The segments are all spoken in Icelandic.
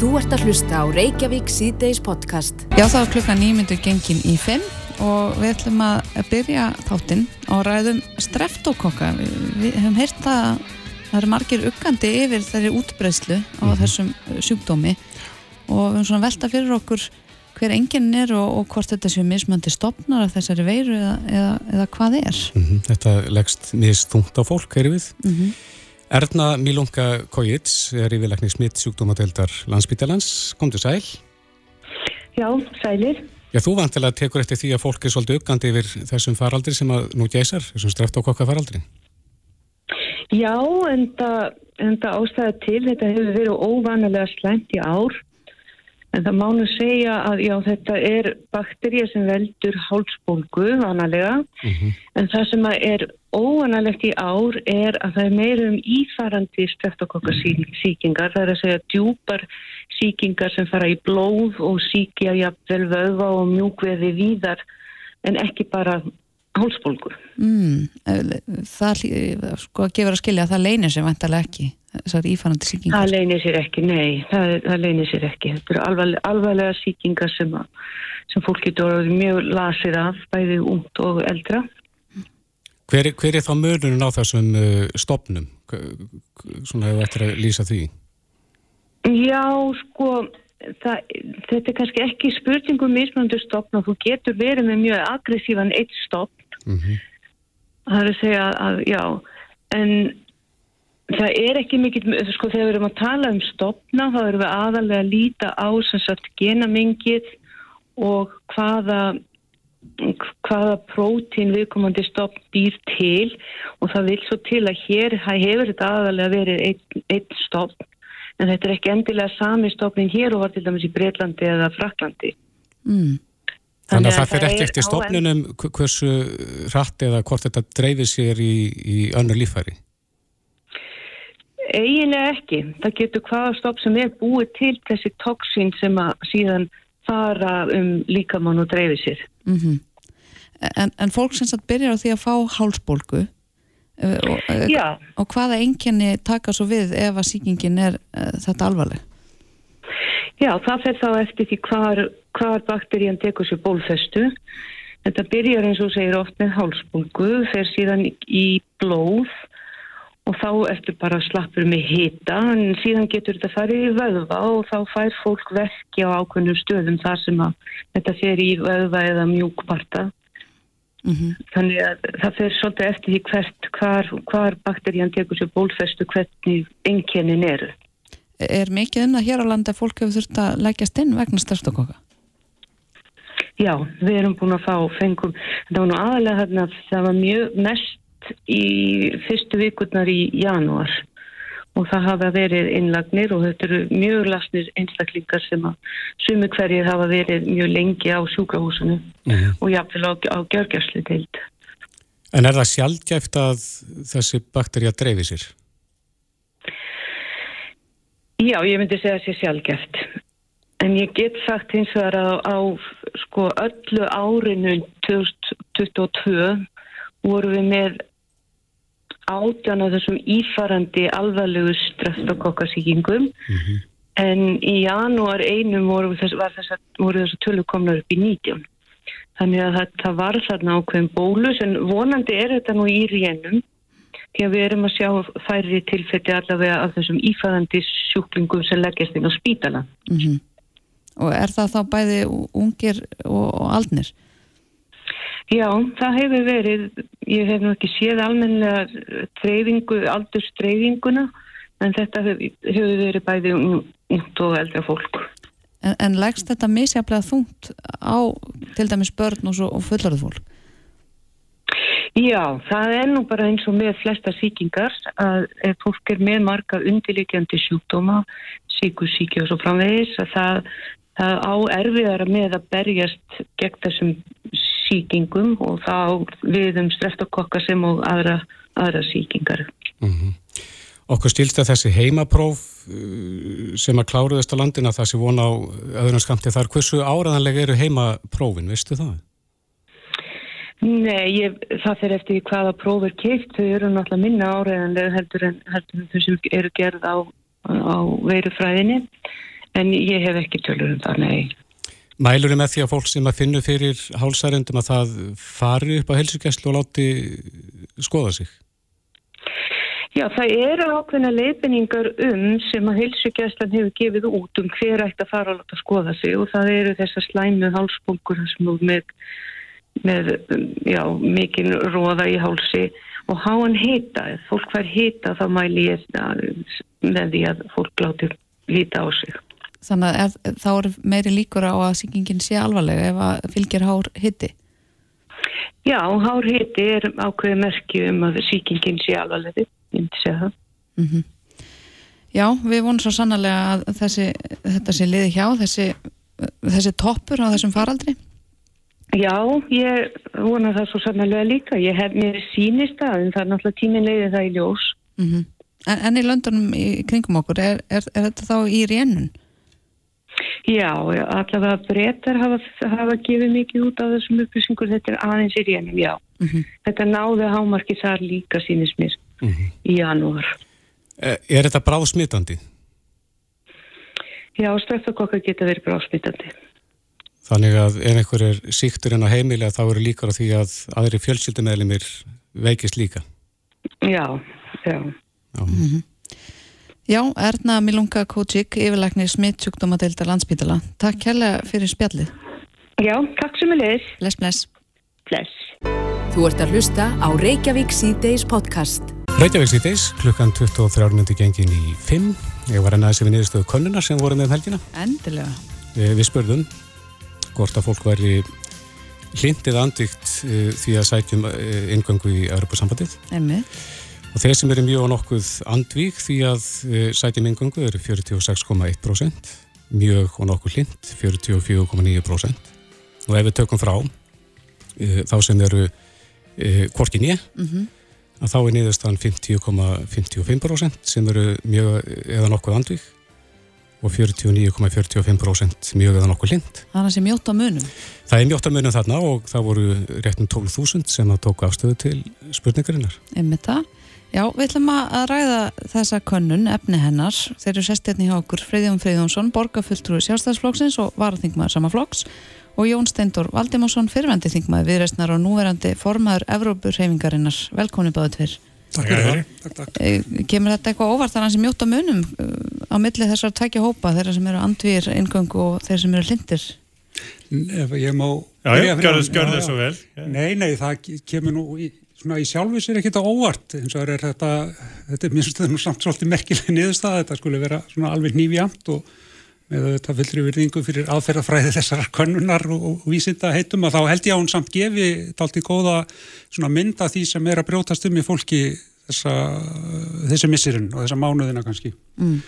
Þú ert að hlusta á Reykjavík síðdeis podcast. Já, það var klukka nýmyndu gengin í 5 og við ætlum að byrja þáttinn og ræðum streftókokka. Við, við hefum heyrt að það eru margir uggandi yfir þeirri útbreyslu á mm -hmm. þessum sjúkdómi og við höfum svona velta fyrir okkur hver enginn er og, og hvort þetta séu mismöndi stopnar af þessari veiru eða, eða, eða hvað er. Mm -hmm. Þetta leggst mist þungt á fólk, heyrðu við. Mm -hmm. Erna Milunga Kojits er yfirleikni smitt sjúkdómadeildar landsbytjalans. Kom til sæl. Já, sælir. Já, þú vantilega tekur eftir því að fólk er svolítið uggandi yfir þessum faraldri sem að nú gæsar, þessum streftókokka faraldri. Já, en það ástæða til, þetta hefur verið óvanilega slæmt í ár En það mánu segja að já, þetta er bakterja sem veldur hálsbólgu vanalega mm -hmm. en það sem er óvanalegt í ár er að það er meirum ífarandi streptokokkasíkingar. Það er að segja djúpar síkingar sem fara í blóð og síkja jafnvel vöða og mjúkveði víðar en ekki bara hálsbólgu. Mm, það sko gefur að skilja að það leynir sem vantarlega ekki þessar ífærandi síkingar? Það leynir sér ekki, nei, það, það leynir sér ekki. Þetta eru alvarlega, alvarlega síkingar sem, að, sem fólk getur mjög lasir af, bæði ungd og eldra. Hver, hver er þá mörnun á þessum uh, stopnum? Svona hefur þetta að lýsa því? Já, sko, það, þetta er kannski ekki spurningum mismunandi stopn og þú getur verið með mjög aggressívan eitt stopn. Mm -hmm. Það er að segja að, já, en Það er ekki mikið, sko þegar við erum að tala um stopna þá erum við aðalega að líta á sem sagt genamengið og hvaða, hvaða prótín viðkomandi stopn býr til og það vil svo til að hér hefur þetta aðalega verið einn ein stopn en þetta er ekki endilega sami stopnin hér og var til dæmis í Breitlandi eða Fraklandi. Mm. Þannig, að það fyrir ekki eftir stopnunum hversu rætt eða hvort þetta dreifir sér í, í önnur lífæri? Eiginlega ekki. Það getur hvaða stopp sem er búið til þessi toksín sem að síðan fara um líkamann og dreifi sér. Mm -hmm. en, en fólk sem satt byrjar á því að fá hálsbólgu eh, og, eh, og hvaða enginni taka svo við ef að síkingin er uh, þetta alvarleg? Já, það fer þá eftir því hvar, hvar bakterían tekur sér bólfestu. Þetta byrjar eins og segir oft með hálsbólgu, fer síðan í blóð og þá ertu bara slappur með hita en síðan getur þetta farið í vöðva og þá fær fólk verki á ákveðnum stöðum þar sem að þetta fer í vöðva eða mjúkparta mm -hmm. þannig að það fer svolítið eftir því hvert hvar, hvar bakterían tekur sér bólfestu hvernig enginnin eru Er mikið unna hér á landa fólk hefur þurft að leggjast inn vegna starfstokoka? Já, við erum búin að fá fengum, þetta var nú aðalega þarna það var mjög mest í fyrstu vikurnar í janúar og það hafa verið innlagnir og þetta eru mjög lasnir einstaklingar sem að sumi hverjir hafa verið mjög lengi á sjúkrahúsinu mm. og jáfnvel á, á gjörgjastli teilt. En er það sjálfgæft að þessi bakterja dreifi sér? Já, ég myndi segja að það sé sjálfgæft. En ég get sagt hins vegar að á sko öllu árinu 2022 voru við með átjan á þessum ífarandi alvarlegu streftokokkasíkingum mm -hmm. en í janúar einum voru þess að tölu komna upp í 19. Þannig að það var þarna ákveðin bólus en vonandi er þetta nú í rénum því að við erum að sjá færri tilfelli allavega af þessum ífæðandi sjúklingum sem leggjast inn á spítala. Mm -hmm. Og er það þá bæði ungir og, og aldnir? Já, það hefur verið, ég hef nú ekki séð almenlega treyfingu, aldurstreyfinguna, en þetta hefur verið bæði út og eldra fólk. En, en leggst þetta misjaflega þungt á til dæmis börn og, og fullarðu fólk? Já, það er nú bara eins og með flesta síkingar að fólk er með marga undirleikjandi sjúkdóma, síkusíki og svo framvegis, að það, það á erfiðara með að berjast gegn þessum síkingum og þá við um streftakokka sem og aðra, aðra síkingar. Mm -hmm. Okkur stílst að þessi heimapróf uh, sem að kláruðast á landina það sé vona á öðrum skamti þar, hversu áraðanlega eru heimaprófin, veistu það? Nei, ég, það fyrir eftir hvaða próf er keitt, þau eru náttúrulega minna áraðanlega heldur en, heldur en þau sem eru gerð á, á veirufræðinni en ég hef ekki tölur um það, nei. Mælur er með því að fólk sem að finna fyrir hálsarendum að það fari upp á helsugæslu og láti skoða sig? Já, það eru ákveðna leifinningar um sem að heilsugjæslan hefur gefið út um hver ætti að fara að láta skoða sig og það eru þessar slæmu hálsbólkur sem með, með já, mikinn róða í hálsi og háan hita. Ef fólk fær hita þá mæli ég með því að fólk láti líta á sig. Þannig að þá er meiri líkur á að síkingin sé alvarlega ef að fylgir hár hitti? Já, hár hitti er ákveði merki um að síkingin sé alvarlega, ég myndi segja það. Mm -hmm. Já, við vonum svo sannlega að þessi, þetta sé liði hjá, þessi, þessi toppur á þessum faraldri. Já, ég vona það svo sannlega líka. Ég hef mér sínist að en það er náttúrulega tímin leiðið það í ljós. Mm -hmm. en, en í löndunum í kringum okkur, er, er, er þetta þá í rénun? Já, allavega breytar hafa, hafa gefið mikið út af þessum upplýsingur, þetta er aðeins í rénum, já. Mm -hmm. Þetta náði hámarki þar líka sínist mér mm -hmm. í janúar. Er, er þetta bráðsmitandi? Já, streftakokka geta verið bráðsmitandi. Þannig að ef einhver er síktur en á heimilega þá eru líkar á því að aðri fjölskyldumælimir veikist líka? Já, já. Já. Mm -hmm. Já, Erna Milunga Kótsík, yfirleiknir smittsjúkdómadeildar landsbítala. Takk kærlega fyrir spjallið. Já, takk sem er leis. Bless, bless. Bless. Þú ert að hlusta á Reykjavík C-Days podcast. Reykjavík C-Days, klukkan 23 myndi gengin í 5. Ég var ennaðis við niðurstöðu konuna sem voru með um helgina. Endilega. Við, við spurðum hvort að fólk væri hlindið andvikt uh, því að sætjum uh, ingöngu í Europasambandið. Emmið. Og þeir sem eru mjög nokkuð andvík því að uh, sætjum ingöngu eru 46,1%, mjög og nokkuð hlind 44,9%. Og ef við tökum frá þá sem eru korkin ég, mm -hmm. að þá er niðurstaðan 50,55% sem eru mjög eða nokkuð andvík og 49,45% mjög eða nokkuð lind. Þannig að það sé mjótt á munum? Það er mjótt á munum þarna og það voru réttum 12.000 sem að tóku afstöðu til spurningarinnar. Einmitt það. Já, við ætlum að ræða þessa könnun, efni hennar. Þeir eru sestirni hjá okkur Freyðjón Freyðjónsson, borgarfulltrúi sjálfstæðsflokksins og varaþingmaður sama flokks og Jón Steindor Valdimásson, fyrirvændi þingmaður viðreistnar og núverandi formaður Evrópurhefingarinnar. Velkonni báðu tver. Takk fyrir það. Takk. Kemur þetta eitthvað óvart þannig sem mjótt á munum á milli þessar tveikja hópa, þeirra sem eru andvýr ingöngu og þeirra sem eru lindir? Ég má... Já, já, gjörðu það svo vel. Nei, nei, það kemur nú í, svona í sjálfu sér ekkit óvart eins og er þetta, þetta er minnst þetta nú samt svolítið merkileg niðurstað, þetta skulle vera svona alveg nýfjamt og með þetta fylgri virðingu fyrir aðferðafræði þessar könnunar og, og vísinda heitum að þá held ég að hún samt gefi talti góða svona mynda því sem er að brjótast um í fólki þessa, þessi missirinn og þessa mánuðina kannski. Mm.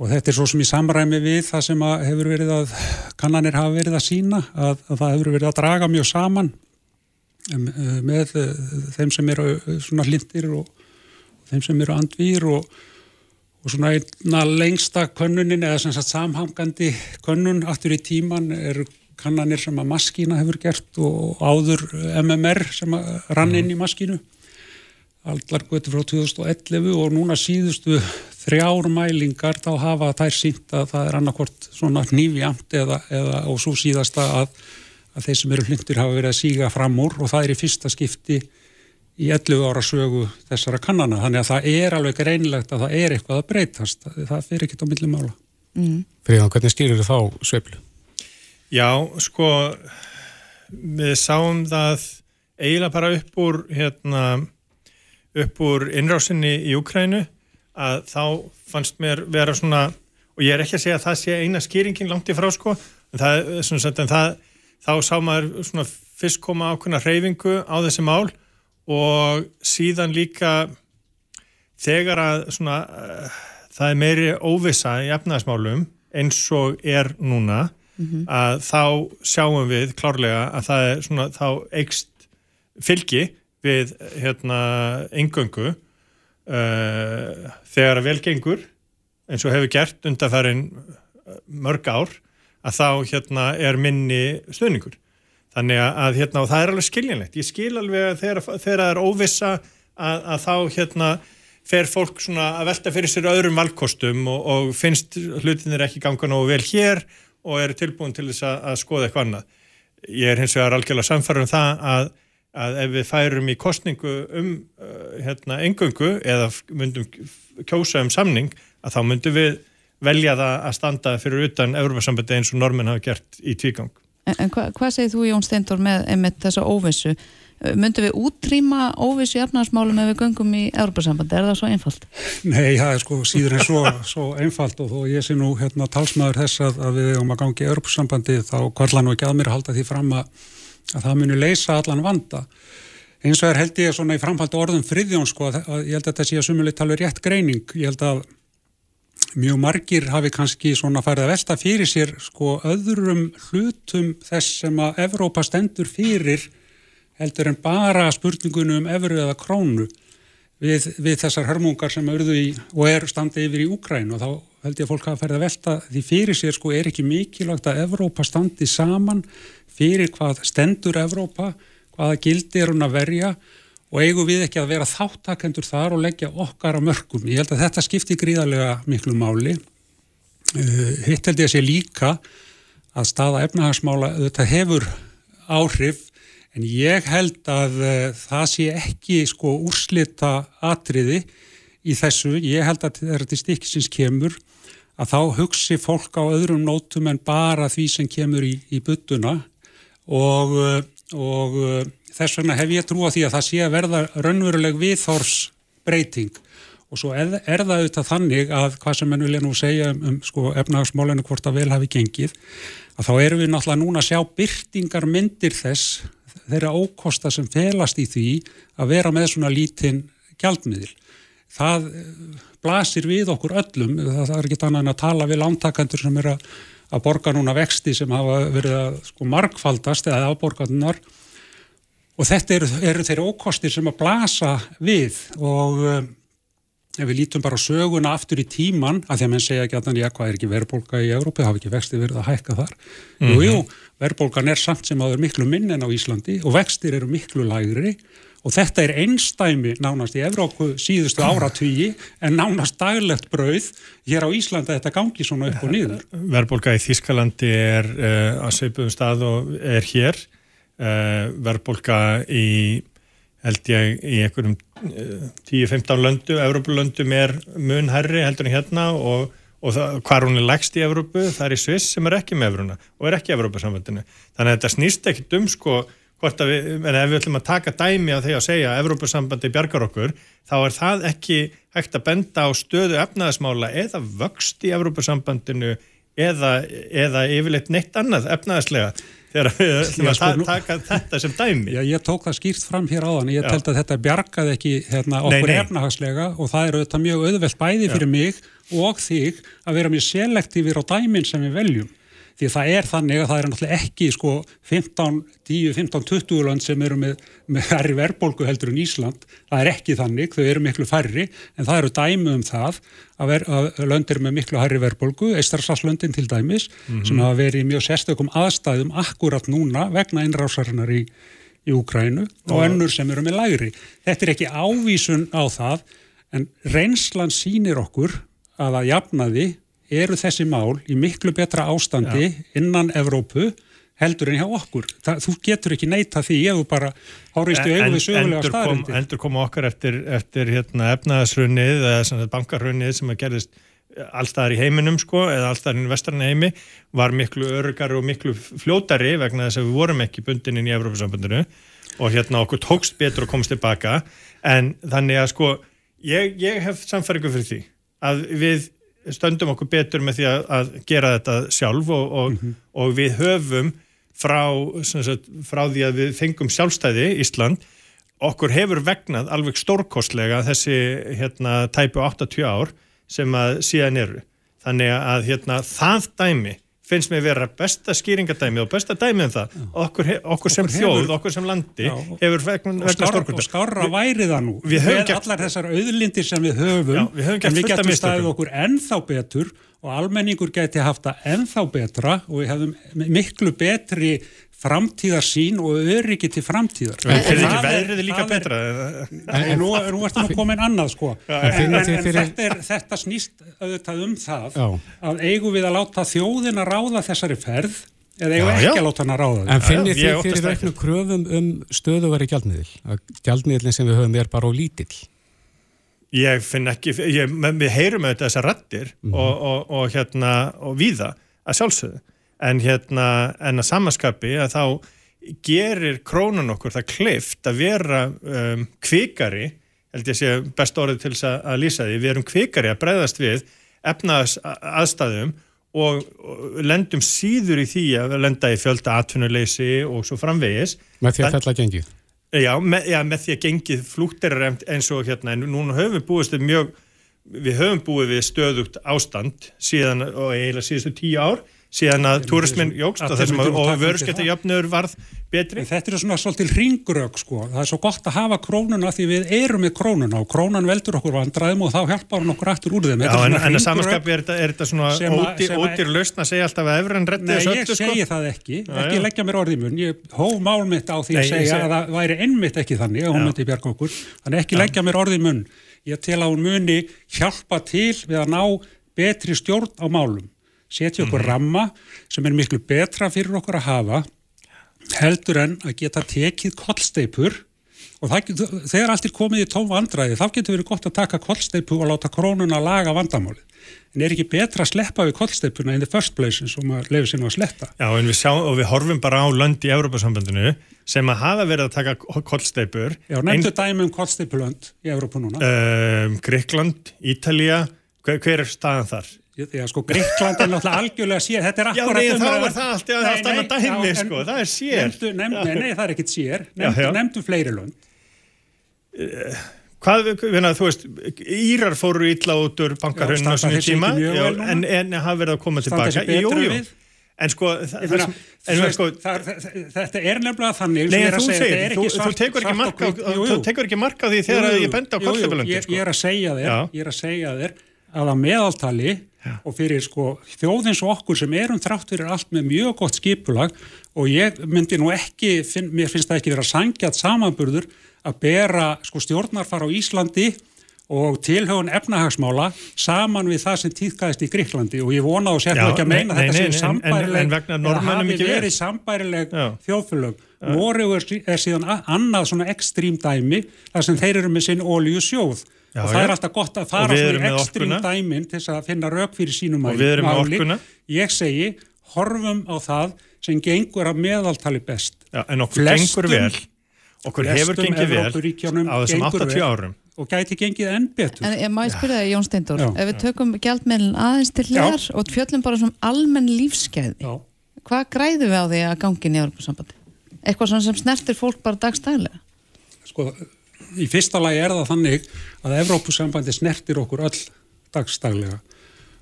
Og þetta er svo sem í samræmi við það sem hefur verið að, kannanir hafa verið að sína, að, að það hefur verið að draga mjög saman með þeim sem eru svona hlindir og þeim sem eru andvýr og, og svona einna lengsta könnunin eða sem sagt samhangandi könnun aftur í tíman eru kannanir sem að maskína hefur gert og áður MMR sem að rann inn í maskínu. Allar götu frá 2011 og núna síðustu þrjár mælingar þá hafa þær sínt að það er annarkort svona nýfjamt eða, eða og svo síðasta að, að þeir sem eru hlindur hafa verið að síga fram úr og það er í fyrsta skipti í 11 ára sögu þessara kannana þannig að það er alveg greinlegt að það er eitthvað að breytast, það fyrir ekkit á millum mála. Mm. Fríðan, hvernig stýrir þau þá sveiflu? Já, sko við sáum það eiginlega bara upp úr hérna, upp úr innrásinni í Ukrænu að þá fannst mér vera svona og ég er ekki að segja að það sé eina skýringin langt í frá sko en það, sagt, en það þá sá maður svona fyrst koma ákveðna hreyfingu á þessi mál og síðan líka þegar að svona uh, það er meiri óvisa í efnaðismálum eins og er núna mm -hmm. að þá sjáum við klárlega að það er svona þá eikst fylgi við hérna engöngu uh, þegar að velgengur eins og hefur gert undanfærin mörg ár að þá hérna er minni stöðningur þannig að hérna það er alveg skiljanlegt ég skil alveg að þegar, það er óvissa að, að þá hérna fer fólk svona að velta fyrir sér öðrum valkostum og, og finnst hlutinir ekki ganga nógu vel hér og eru tilbúin til þess að, að skoða eitthvað annað. Ég er hins vegar algjörlega samfara um það að, að ef við færum í kostningu um uh, hérna, engöngu eða myndum kjósa um samning að þá myndum við velja það að standa fyrir utan Európa-sambandi eins og normin hafa gert í tvígang. En, en hva, hvað segir þú Jón Steindor með, með þessa óvissu? Möndum við útrýma óvissu í efnarsmálum ef við göngum í Európa-sambandi? Er það svo einfalt? Nei, það er sko síður en svo, svo einfalt og þó ég sé nú hérna talsmaður þess að, að við um að gangi í Európa-sambandi þá kvarla nú ekki að mér að halda því fram að, að það muni leysa allan vanda. Eins og er held ég svona í framhaldi orðum friðjón sko að, að ég held að þetta sé að sumulit tala rétt greining. Ég held að mjög margir hafi kannski svona farið að velta fyrir sér sko öðrum hlutum þess sem að Evrópa stendur fyrir heldur en bara spurningunum um efru eða krónu við, við þessar hörmungar sem auðvu í og er standið yfir í Úkræn og þá held ég að fólk hafa ferið að velta því fyrir sér sko er ekki mikilvægt að Evrópa standi saman fyrir hvað stendur Evrópa, hvaða gildi er hún að verja og eigum við ekki að vera þáttakendur þar og leggja okkar á mörgum. Ég held að þetta skipti gríðarlega miklu máli. Uh, hitt held ég að sé líka að staða efnahagsmála þetta hefur áhrif En ég held að uh, það sé ekki sko úrslita atriði í þessu. Ég held að þetta stikkisins kemur að þá hugsi fólk á öðrum nótum en bara því sem kemur í, í byttuna og, uh, og þess vegna hef ég trú á því að það sé að verða raunveruleg viðþórsbreyting og svo er, er það auðvitað þannig að hvað sem henn vilja nú segja um, um sko, efnahagsmálinu hvort að vel hafi gengið að þá erum við náttúrulega núna að sjá byrtingar myndir þess þeirra ókosta sem felast í því að vera með svona lítinn gjaldmiðil. Það eh, blasir við okkur öllum, það er ekki annað en að tala við lántakandur sem er að borga núna vexti sem hafa verið að sko markfaldast eða afborgarnar og þetta eru, eru þeirra ókostir sem að blasa við og um, ef við lítum bara söguna aftur í tíman að því að menn segja ekki að þannig að hvað er ekki verðbólka í Európa, hafa ekki vexti verið að hækka þar. Mm -hmm. Jú, jú, verðbólgan er samt sem að það er miklu minn en á Íslandi og vextir eru miklu lægri og þetta er einstæmi nánast í Evróku síðustu áratvíi en nánast daglegt brauð hér á Íslanda þetta gangi svona upp og niður. Verðbólka í Þískalandi er uh, að seipuðum stað og er hér. Uh, verðbólka í held ég í einhverjum 10-15 uh, löndu, Evrópulöndum er mun herri heldur en hérna og og það, hvað hún er lægst í Evrópu, það er í Sviss sem er ekki með Evruna og er ekki Evrópasamvöldinu. Þannig að þetta snýst ekkit um sko, hvort að við, en ef við ætlum að taka dæmi á því að segja að Evrópasambandi bjargar okkur, þá er það ekki hægt að benda á stöðu efnaðasmála eða vöxt í Evrópasambandinu eða, eða yfirleitt neitt annað efnaðaslega þegar við ætlum að sko, taka þetta sem dæmi. Já, ég tók það skýrt fram hér áðan, ég telt að þetta bjargaði ekki hérna, okkur efnahagslega og það er auðvitað mjög auðvelt bæði fyrir Já. mig og þig að vera mjög selektífir á dæmin sem við veljum því það er þannig að það er náttúrulega ekki sko 15, 10, 15, 20 land sem eru með, með færri verðbólgu heldur en Ísland, það er ekki þannig þau eru miklu færri, en það eru dæmi um það að, ver, að löndir með miklu færri verðbólgu, Eistarsalslöndin til dæmis mm -hmm. sem hafa verið í mjög sérstökum aðstæðum akkurat núna vegna innrásarinnar í, í Úkrænu og, og önnur sem eru með lægri. Þetta er ekki ávísun á það en reynslan sínir okkur að að jafnaði eru þessi mál í miklu betra ástandi Já. innan Evrópu heldur en hjá okkur. Það, þú getur ekki neyta því ef þú bara hárist í auðvið sögulega staðrindi. Endur koma okkar eftir, eftir hérna, efnaðasrunnið eða bankarrunnið sem að gerðist allstaðar í heiminum sko eða allstaðar í vestarni heimi var miklu örgar og miklu fljótari vegna þess að við vorum ekki bundin inn í Evrópusambundinu og hérna okkur tókst betur að komast tilbaka en þannig að sko ég, ég hef samfæringu fyrir því að við stöndum okkur betur með því að, að gera þetta sjálf og, og, mm -hmm. og við höfum frá, sagt, frá því að við fengum sjálfstæði Ísland okkur hefur vegnað alveg stórkostlega þessi hérna, tæpu 80 ár sem að síðan eru þannig að hérna, það dæmi finnst mér vera besta skýringadæmi og besta dæmi en það, okkur, okkur sem okkur þjóð, hefur, okkur sem landi já, hefur vegna stórkvölda. Og skára væri það nú, við höfum gert allar þessar auðlindir sem við höfum, já, við höfum en við getum staðið okkur ennþá betur og almenningur geti haft það ennþá betra og við hefðum miklu betri framtíðarsín og öryggi til framtíðar. En fyrir Það ekki er- veðrið líka það er- betra? En nú, nú ertu nú komin annað sko. En En, en, en þetta, er, þetta snýst auðvitað um það Já. að eigum við að láta þjóðina ráða þessari ferð eða eigum við ekki að láta hana ráða En þig. finnir óttast fyrir það auknu kröfum um stöðuveri gjaldmiðil? Að gjaldmiðilin sem við höfum er bara á lítill. Ég finn ekki, ég, við heyrum auðvitað þessar rattir og, og, og hérna og víða að sjálfsögðu. En hérna en að samaskapi að þá gerir krónan okkur það kleift að vera um, kvikari held ég sé best orðið til þess að, lýsa því, við erum kvikari að breyðast við efnaðs aðstæðum og, lendum síður í því að lenda í fjölda atvinnuleysi og svo framvegis. Með því að fella gengið. Já með, já, með því að gengið flúttir er eins og hérna, en núna höfum við búist mjög, við höfum búið við stöðugt ástand síðan og eiginlega síðustu tíu ár, síðan að túrismin jógst og, undir vörskættajöfnur varð betri. En Þetta er svona svolítið ringrög sko. Það er svo gott að hafa krónuna því við erum með krónuna og krónan veldur okkur vandræðum og þá hjálpar hann okkur aftur úr þeim. Já, en, að samanskapi er þetta, svona ódýr, lausn að segja alltaf að efran Nei, þessu ég öllu segi sko. það ekki, Já, ekki já. leggja mér orðið mun, ég hóf mál mitt á því Nei, að ég segja segi- að það væri einmitt ekki þannig að hún myndi bjarga okkur, þannig ekki leggja mér orðið mun. Ég tel að hún muni hjálpa til við að ná betri stjórn á málum, setja okkur Mhm. ramma sem er miklu betra fyrir okkur að hafa, heldur en að geta tekið kollsteipur og það, þegar allt er komið í tóm vandræði þá getur verið gott að taka kollsteipu og láta krónuna laga vandamálið. En er ekki betra að sleppa við kollsteipuna in the first place eins og maður lefur sinna að sletta? Já, en við sjá, og við horfum bara á lönd í Európa-sambandinu sem að hafa verið að taka kollsteipur. Já, nefndu dæmi um kollsteipulönd í Európa núna. Um, Gríkland, Ítalía, hver, hver er staðan þar? Já, sko, Greikland er náttúrulega algjörlega sér, þetta er Já, akkurat er það allt- það Nei, allt nei, annað dæmi, já, en sko, það er sér. Nefndu, nefndu, Já. nei, nei, það er ekkit sér, Já, nefndu, já. nefndu fleiri lönd. Hvað, hérna, þú veist, Írar fóru illa út úr bankarhörnum á sig tíma, já, en, en hafa verið að koma tilbaka. sig betur Jú, jú. við? En sko, sko, þetta er nefnilega þannig Nei, þú segir, þú, tekur ekki svart og mark á, hvítt. Jú, þú tekur ekki mark á því þegar ég benda á ég, sko. ég er að segja þér, Já. að að að meðaltali og fyrir sko þjóðins og okkur sem erum þrátt fyrir allt með mjög gott skipulag og ég myndi nú ekki, finn, mér finnst það ekki vera sangjart samanburður að bera sko stjórnarfar á Íslandi og tilhauðun efnahagsmála saman við það sem tíðkæðist í Gríklandi og ég vona og sér Já, ekki að meina nei, þetta nei, sem en- en- sambærileg en vegna Norðmönnum hafi verið. sambærileg Já. þjóðfélög. Noregur er, síðan annað svona ekstrím dæmi þar sem þeir eru með sinn ólíu sjóð Já, og það já. er alltaf gott að fara svona í ekstrím orkuna. dæmin til þess að finna rauk fyrir sínum Og við erum með orkuna. Ég segi, horfum á það sem gengur að meðaltali best. Já, en okkur Flestum- gengur vel, okkur hefur gengið vel á þessum gengur 80 vel. árum. og gæti gengið enn betur. En ég má ég spyrja það, Jón Steindór, Já. ef við tökum gjaldmiðlun aðeins til hliðar og fjöllum bara svona almenn lífskeiði, hvað græðum við á því að í Európa-sambandi? Eitthvað sem snertir fólk bara dagstæðlega? sko, í fyrsta lagi er það þannig að Evrópusambandi snertir okkur öll dagstaglega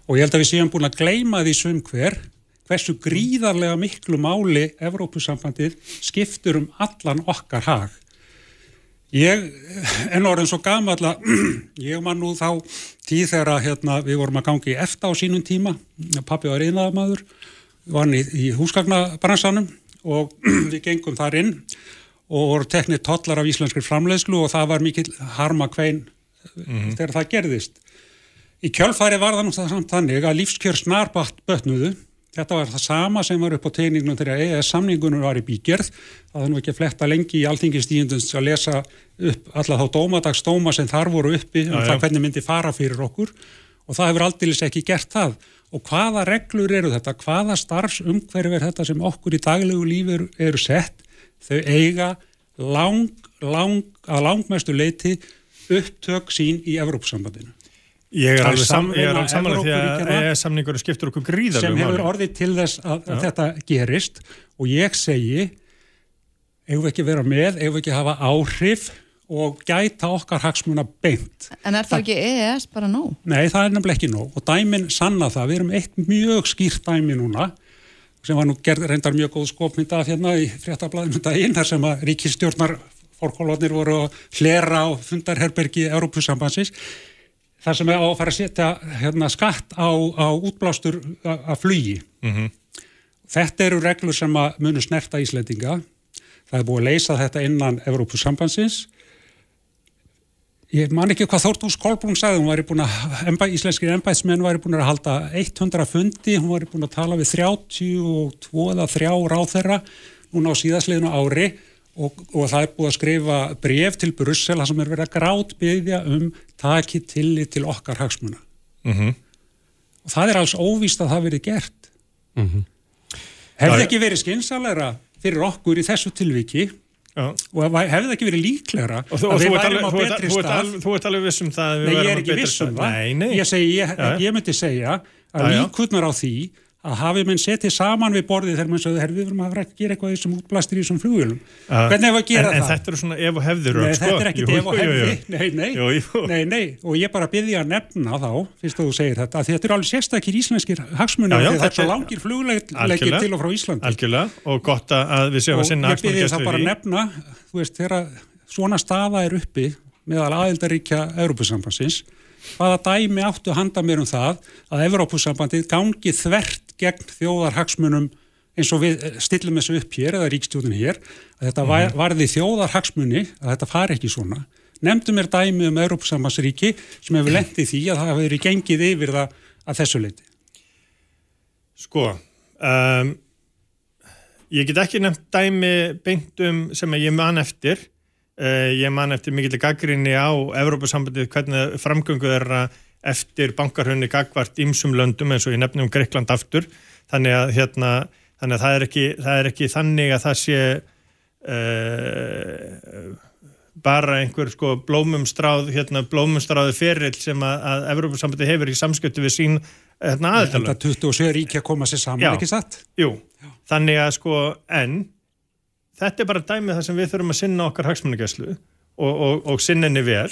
og ég held að við séum búin að gleyma því sum hver hversu gríðarlega miklu máli Evrópusambandið skiptur um allan okkar hag. Ég en orðin svo gamall að ég man nú þá tíð þegar að, hérna, við vorum að gangi efta á sínum tíma, pappi var einnaðamaður, var hann í, í húsgagnabransanum og við gengum þar inn. og voru teknið tollar af íslenskri framleiðslu og það var mikill harma kvein þegar það gerðist. Í kjölfæri var það það samt þannig að lífskjör snarbatt bötnuðu. Þetta var það sama sem var upp á tegningnum þegar EES samningunum var í bígerð. Það er nú ekki að fletta lengi í alþingistíðundins að lesa upp alla þá dómadagsdóma sem þar voru uppi um Já, já. það hvernig myndi fara fyrir okkur og það hefur aldeilis ekki gert það. Og hvaða reglur eru þetta? Hvaða starfsumhverfi er þetta sem okkur í daglegu lífi eru, eru sett? Þau eiga lang, lang, að langmestu leiti upptök sín í Evrópsambandinu. Ég er Það alveg samanlega því að EES samningur skiptur okkur sem gríðarlega hefur máli. orðið til þess að, að þetta gerist og ég segi eigum við ekki vera með, eigum við ekki hafa áhrif og gæta okkar hagsmuna beint. En er það ekki EES bara nóg? Nei, það er nefnilega ekki nóg og dæmin sanna það, við erum eitt mjög skýrt dæmi núna sem var nú gerð reyndar mjög góð skopmynda hérna í fréttablaðinu daginn þar sem að ríkistjórnar fórkólotnir voru að hlera á fundarherbergi Európusambansins það sem er á að fara að setja hérna, skatt á, á útblástur af flugi. Mm -hmm. Þetta eru reglur sem að munu snerta Íslandinga. Það er búið að leysa þetta innan Evrópussambansins. Ég man ekki hvað Þórtús Kolbrún sagði, hún var í búin að, íslenskir ennbæðsmenn var í búin að halda 100 fundi, hún var í búin að tala við 32 eða 3 ráþerra núna á síðasleginu ári. Og, og það er búið að skrifa bref til Brussel þar sem er verið að grátbyggja um taki tillit til okkar hagsmuna. Mm -hmm. og það er alls óvíst að það verið gert. Mm -hmm. hefði ekki verið skynsalegra fyrir okkur í þessu tilviki Já. og hefði það ekki verið líklegra og þú, að við værim á betri stað. Þú ert alveg vissum það Nei, ég er ekki vissum það. Ég, ég, ég myndi segja að líkurnar á því að hafi menn setið saman við borðið þegar mann sagði, við verum að að gera eitthvað þessum útblastir í þessum flugulum. Uh, Hvernig hefur að gera en, það? En þetta eru svona ef og hefður Nei, sko? þetta er ekkit ef og hefði. Nei, nei, jú, jú. nei, nei, og ég bara byrði að nefna þá, fyrst að þú segir þetta, að þetta eru alveg sérstakir íslenskir hagsmunni, þetta er svo langir flugleikir til og frá Íslandi. Algjörlega, og gott að við séum að sinna hagsmunni gæstu við því. Hvaða dæmi áttu að handa mér um það að Evrópussambandið gangi þvert gegn þjóðarhagsmunum eins og við stillum þessu upp hér eða ríkstjóðin hér, að þetta mhm. varði þjóðarhagsmunni, að þetta fari ekki svona. Nemndu mér dæmi um Európsamarsríki sem hefur lendið því að það hefur verið gengið yfir það að þessu leiti. Sko, um, ég get ekki nefnt dæmi beintum sem ég man eftir. Uh, ég man eftir mikill gaggrinni á Európasambandið hvernig framgöngu þeirra eftir bankarhunni gagvart ímsum löndum eins og ég nefnum Greikland aftur þannig að, hérna, þannig að það, er ekki, það er ekki þannig að það sé uh, bara einhver sko blómumstráð hérna, blómumstráði ferill sem að, að Evrópussambandi hefur í samskjötu við sín hérna, aðeins. Þetta 27 ríkja koma sér saman, Já. ekki satt? Jú, Já. þannig að sko en þetta er bara dæmið þar sem við þurfum að sinna okkar hagsmunagæslu og, og, og sinninni vel.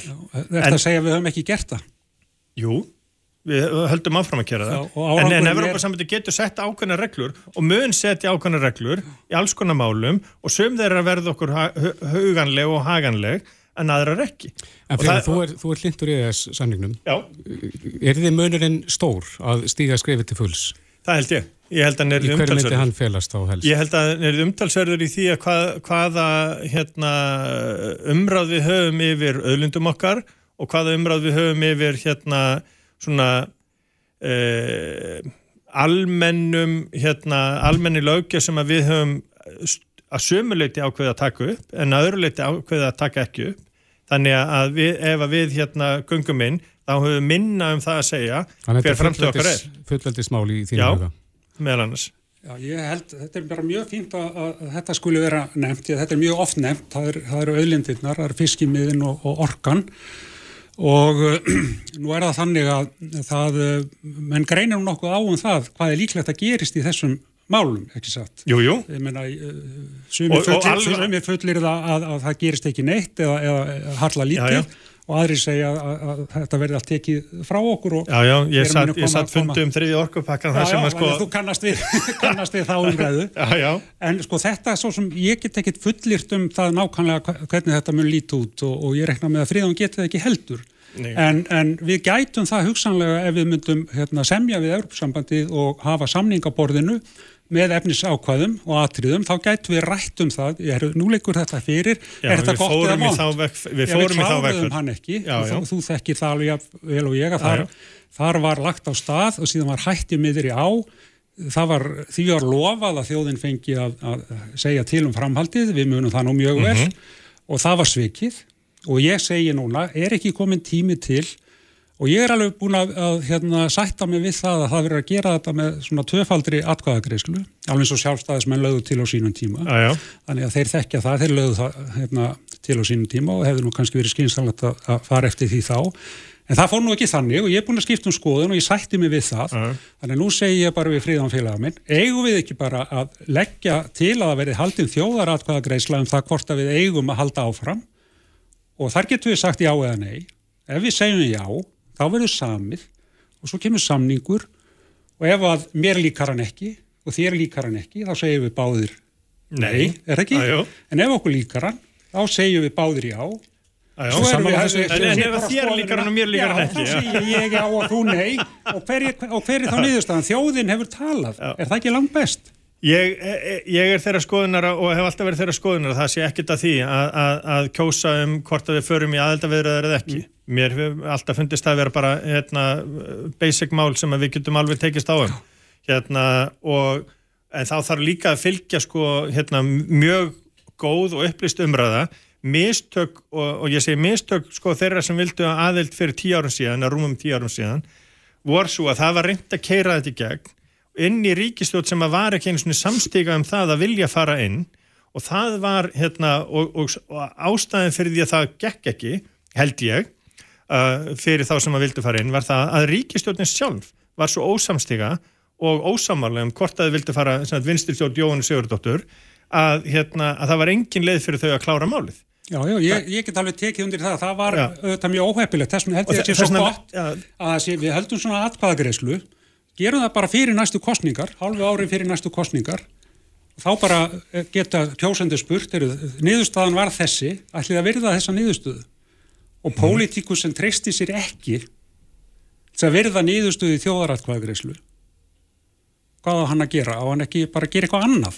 Þetta segja við höfum ekki gert það. Jú, við höldum áfram að kera það Já, en, en Evrópa-sambandi er... getur sett ákveðna reglur og mun setja ákveðna reglur í alls konar málum og söm þeirra verða okkur huganleg og haganleg en aðrar ekki En fyrir þú er, er lindur í þess samningnum Já. Er þið munurinn stór að stíga skrifið til fulls? Það held ég Ég held að hann er umtalsverður. Ég held að er umtalsverður í því að hvað, hvaða hérna, umráð við höfum yfir öðlundum okkar og hvaða umræð við höfum yfir hérna svona eh, almennum hérna almenni lögja sem að við höfum að sömuleiti ákveða að taka upp en að öðruleiti ákveða að taka ekki upp. Þannig að við, ef að við hérna gungum inn þá höfum við minna um það að segja hver framtöð okkar er. fullveldismáli í þínu huga. meðal annars. Já, ég held, þetta er bara mjög fínt að, að þetta skuli vera nefnt, þetta er mjög oft nefnt, það eru er auðlindirnar, það eru fiskimiðin og, og orkan. og uh, nú er það þannig að það, uh, menn greinir nokkuð á um það hvað er líklegt að gerist í þessum málum, ekki satt. Jú, jú. Ég meina, sumir fullir, það að, að það gerist ekki neitt eða, eða harla lítið. Og aðri segja að, að, þetta verði allt tekið frá okkur. Já, já, ég satt, ég satt fundi um þriði orkupakkan sko... Já, já, þú kannast við, kannast við þá umræðu. Já. En sko þetta er svo sem ég get ekkit fullirt um það nákvæmlega hvernig þetta mun líti út og, og ég rekna með að fríðan geti það ekki heldur. En, en við gætum það hugsanlega ef við myndum hérna, semja við Európsambandið og hafa samningaborðinu með efnisákvæðum og atriðum, þá gætu við rætt um það, er, nú leikur þetta fyrir, já, er þetta gott eða vond? Við fórum í þá vekk. Hann ekki, já, já. Þú, þekkir það alveg vel og ég að þar, þar var lagt á stað og síðan var hættið miður í á, það var, því var lofað að þjóðin fengi að, að segja til um framhaldið, við munum það nú mjög vel mm -hmm. og það var svikið og ég segi núna, er ekki komin tími til og ég er alveg búin að, að hérna, sætta mig við það að það verður að gera þetta með svona tvöfaldri atkvæðagreyslu alveg eins og sjálfstæðismenn lögðu til á sínum tíma. Ajá. þannig að þeir þekkja það, þeir lögðu það hérna, til á sínum tíma og hefur nú kannski verið skynsalegt að, að fara eftir því þá. En það fór nú ekki þannig og ég er búin að skipta um skoðun og ég sætti mig við það. Ajá. þannig að nú segi ég bara við fríðan félaga minn eigum við ekki bara að leggja til að það verði haldin þjóðaratkvæðagreysla um það hvort að við eigum að halda áfram? Og þar getur við sagt já eða nei. Ef við segjum já þá verður samið og svo kemur samningur og ef að mér líkar hann ekki og þér líkar hann ekki, þá segjum við báðir nei, er ekki? Ajó. En ef okkur líkar hann, þá segjum við báðir já Já, já, sammála við þessu. En- en ef þér líkar hann og mér líkar hann ekki, Já, þá segi ég já og þú nei og hver, er- og hver er þá niðurstaðan? Þjóðin hefur talað, er það ekki langt best? Ég, ég er þeirra skoðunara og hef alltaf verið þeirra skoðunara það sé ekkert að því að, að, að kjósa um hvort að við förum í aðeldaviðraðar eða ekki mér hefur alltaf fundist að vera bara hérna, basic mál sem við getum alveg tekist á um. Hérna, og, þá þarf líka að fylgja sko, hérna, mjög góð og upplýst umræða. Mistök og, og ég segi mistök sko, þeirra sem vildu að aðeld fyrir tíu árum síðan, að rúmum tíu árum síðan voru svo að það var reynd að keira þetta í gegn inn í ríkistjótt sem að var ekki einu svona samstíga um það að vilja fara inn. Og það var hérna og, og, og ástæðin fyrir því að það gekk ekki, held ég uh, fyrir þá sem að vildu fara inn var það að ríkistjóttin sjálf var svo ósamstíga og ósamálega um hvort að þið vildu fara vinstirstjótt Jóhann Sigurdóttur að, hérna, að það var engin leið fyrir þau að klára málið. Já, já, ég, ég get alveg tekið undir það, það var auðvitað mjög óheppilegt, þess vegna held ég að sé þess svo vegna- gott já. að sé, við heldum svona atkvæðagreislu, gerum það bara fyrir næstu kostningar, hálfu ári fyrir næstu kostningar, þá bara eh, geta kjósendur spurt, niðurstaðan var þessi, ætlið að virða þessa niðurstöðu og Mhm. pólitíkus sem treysti sér ekki til að virða niðurstöðu í þjóðaratkvæðagreislu, hvað á hann að gera? Á hann ekki bara að gera eitthvað annað?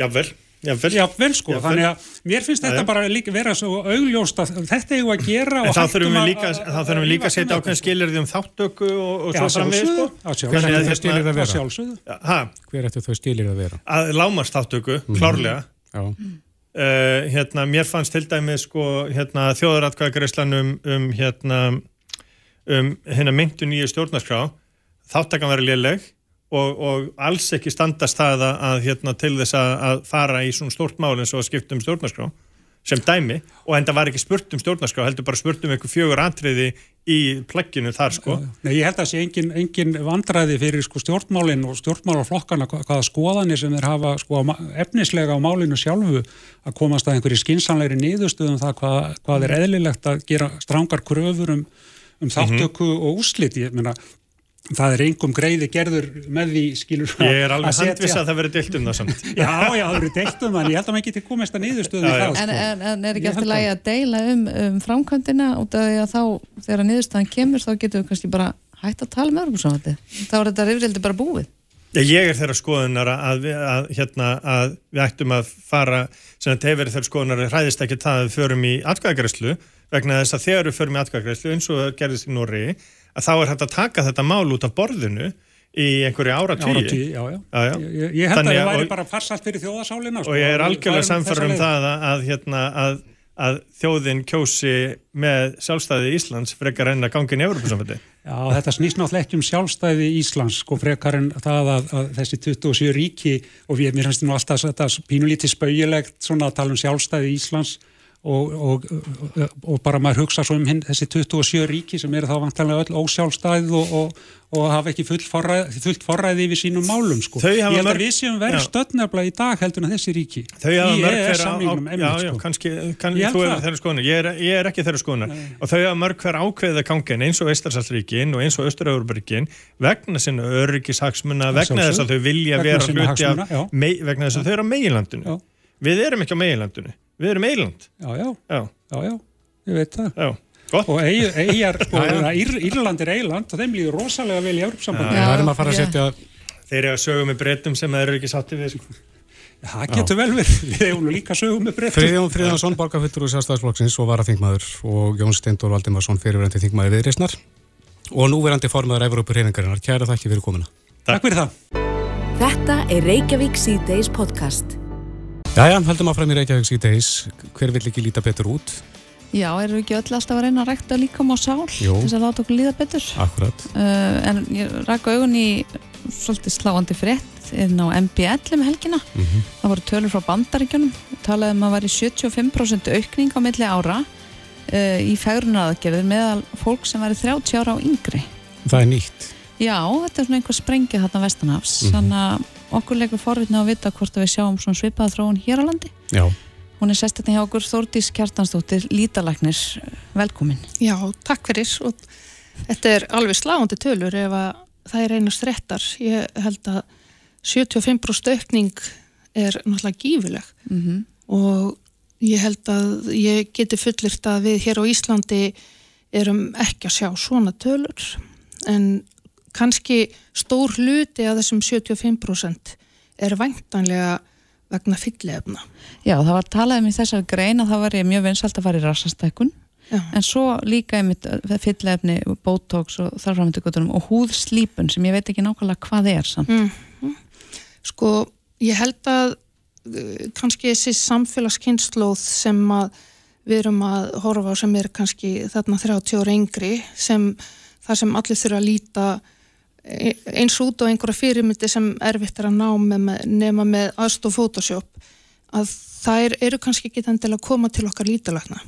Jável, jável Já, vel sko, Jafnvel. þannig að mér finnst þetta já. bara líka vera svo augljóst að þetta við að gera En og þá þurfum við líka, þá þurfum við líka að setja ákveðin skilirði um þáttöku og, og svo framvegis sko. að sjálfsögðu, er það skilur að að vera? Hver eftir þau skilir að vera? að lámast þáttöku, klárlega Já, uh, hérna, mér fannst til dæmi sko, hérna, þjóðaratkvæðagreislan um, um hérna um hérna myndu nýju stjórnarskrá þáttakan verið léleg og, og alls ekki standast það að, að hérna, til þess að, að fara í svona stórt mál eins og að skipta um stjórnarskrá sem dæmi og enda var ekki spurt um stjórnarskrá heldur bara spurt um eitthvað fjögur atriði í plegginu þar sko. Nei, ég held að það sé engin, engin vandræði fyrir sko, stjórnmálinn og stjórnmálaflokkana hva- hvaða skoðanir sem þeir hafa sko, efnislega á málinu sjálfu að komast að einhverju skinsanlegri niðurstöðum það hvað, hvað er eðlilegt að gera strángar kröfur um, um þáttöku og úslit ég meina það er engum greiði gerður með því skilur ég er alveg handviss að það verið dilt um það samt Já, já, það eru deilt um það, en ég held að maður geti komist að niðurstöðu Já, það, En, sko. en, en er ekki held lagi að deila um, um framkvæmdina út af því að þá, þegar niðurstaðan kemur, þá getum við kannski bara hægt að tala með örgursáðandi. Þá er þetta rifrildi bara búið. Ég ég er þeirra skoðunar að, við- að, hérna, að við ættum að fara sem að hefur þeirra skoðunar að hræðist ekki það að við förum í atkvæðagreyslu vegna þess að þegar við förum í atkvæðagreyslu eins og það gerðist í Nóri að þá er hægt að taka þetta mál út af borðinu í einhverju já. Ég, held að að- það væri bara farsalt fyrir þjóðasálina sko, og ég er algjörlega færum samfæður um þessa leið. það að, að, hérna, að, að þjóðin kjósi með sjálfstæði Íslands frekar enn að gangin í Európa-samfætti Já, þetta snýst náttúrulega ekki um sjálfstæði Íslands sko frekar en það að, að þessi 27 ríki og við, mér finnst nú alltaf þetta pínulítið spauilegt svona að tala um sjálfstæði Íslands og, og, og, bara maður hugsa svo um hinn, þessi 27 ríki sem eru þá vantanlega öll ósjálfstæð og, og, og hafa ekki full forræði, fullt forræði yfir sínum málum sko. Ég held að við séum verið Já. stöðnefla í dag heldur en þessi ríki. Þau hafa mörg hver á, á, EES-samningnum já, einmitt, já, sko. Ég er ekki þeirra skoðunar. Og þau hafa mörg hver ákveðið að gangin eins og Eistarsalsríkin og eins og Östur-Európaríkin vegna sinna öryggishagsmuna vegna þess að þau vilja vera hluti vegna þess að þau eru á meginlandinu. Við erum ekki á meginlandinu, við erum eiland Já, já, já, já, já, ég veit það já, gott og eig- eigjar, sko. Ír, Írland er eiland og þeim líður rosalega vel í Európsambandi. Já. við verðum að fara að setja þeir eru að sögum með breytum sem þeir eru ekki sátti við sko. Það getur vel verið, við hefum nú líka sögum með breytt. Friðjón Friðjónsson, borgarfittur úr Sjálfstæðisflokksins og varaþingmaður og Jón Steindor Valdimarsson fyrirverandi þingmaður viðreisnar og núverandi formaður Evrópur reyningarinnar. Kæra þakki fyrir komuna. Takk fyrir það. Þetta er Reykjavík C-Days podcast. Jæja, heldum að fram í Reykjavík síðdeis. Hver vill ekki líta betur út? Já, erum við ekki öll alltaf að reyna að rækta líkam á sál Jú. til þess að láta okkur líða betur? Akkurat. Uh, en ég raka augun í svolítið sláandi frétt inn á MBL um helgina. Mm Það voru tölur frá bandaríkjunum talaði um að væri 75% aukning á milli ára uh, í fægrunaraðgerðir meðal fólk sem væri 30 ára á yngri. Það er nýtt. Já, þetta er svona einhver sprengið þarna vestanafs Mhm. þannig að okkur leikur forvitna að vita hvort að við sjáum svona svipaða þróun hér á landi. Já. Hún er sestetni hjá okkur Þórdís Kjartansdóttir, lítalæknir, velkomin. Já, takk fyrir og þetta er alveg sláandi tölur ef að það er einast réttar. Ég held að 75% aukning er náttúrulega gífuleg Mm og ég held að ég geti fullirt að við hér á Íslandi erum ekki að sjá svona tölur en kannski stór hluti að þessum 75% er væntanlega vegna fyllefna. Já, það var talað um í þessar grein að það var mjög vinsalt að fara í rassastækun en svo líka einmitt fyllefni, botox og þarframöndugutunum og húðslípun sem ég veit ekki nákvæmlega hvað er samt. Mm. Sko, ég held að kannski þessi samfélagskynnslóð sem að við erum að horfa á sem er kannski þarna 30 ára yngri sem þar sem allir þurfa að líta eins út á einhverja fyrirmyndi sem erfitt er að ná með, nema með aðstof Photoshop að það eru kannski ekki til að koma til okkar lítalagna.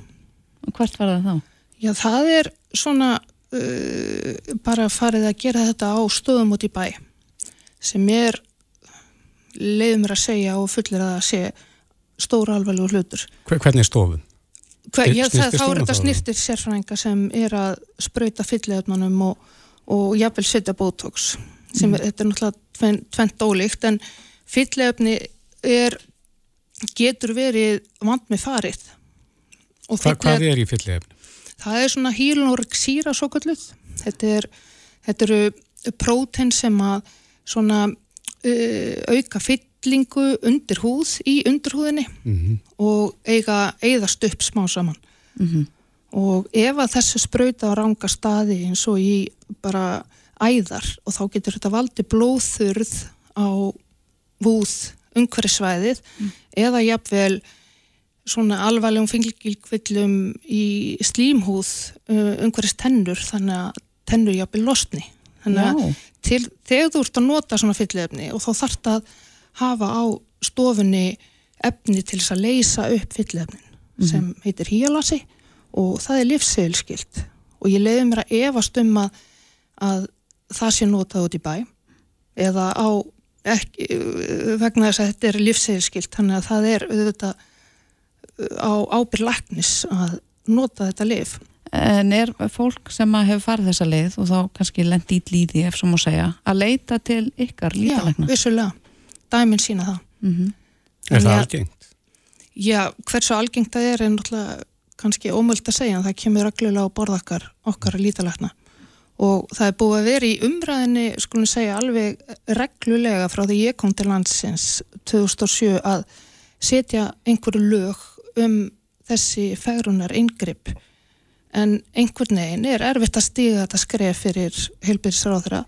Og hvert var það þá? Já, það er svona uh, bara farið að gera þetta á stöðum út í bæ sem er leiðum mér að segja og fullir að sé stóra alveg hlutur. Hvernig stofun? Hver, já, það, þá er þetta snirtir sérfræðinga sem er að spröyta fylliðöfnunum og, og jafnvel setja botox sem mm. er, þetta er náttúrulega tvent ólíkt en fylliðöfni er getur verið vand með farið Hva, Hvað er í fylliðöfni? Það er svona hílunoriksýra svo kalluð þetta, er, þetta eru prótein sem að svona uh, auka fyll fyllingu undir húð í undirhúðinni mm -hmm. og eiga eigðast upp smá saman mm -hmm. Og ef að þessu spröyta á ranga staði eins og í bara æðar og þá getur þetta valdi blóðþurð á húð umhverfisvæðið mm. eða jafnvel svona alvarlegum fengilkvillum í slímhúð uh, umhverfis tennur þannig að tennur jafnvel losni. Þannig að til, þegar þú ert að nota svona fyllefni og þá þarf það hafa á stofunni efni til þess að leysa upp fyllefnin mm sem heitir híalasi og það er livsseilskilt og ég leiði mér að efast um að, að það sé notað út í bæ eða á ekki, vegna þess að þetta er livsseilskilt þannig að það er auðvitað á ábyrlagnis að nota þetta liv En er fólk sem hefur farið þessa leið og þá kannski lendi í líði ef svo má segja að leita til ykkar lítalegna? Já, vissulega dæmin sína það mm -hmm. Er það algengt? Já, hversu algengt það er er náttúrulega kannski ómöld að segja en það kemur reglulega á borðakkar okkar lítalækna og það er búið að vera í umræðinni skulum segja alveg reglulega frá því ég kom til landsins 2007 að setja einhverju lög um þessi fegrunar yngripp en einhvern veginn er erfitt að stiga þetta skref fyrir heilbyrðisráðra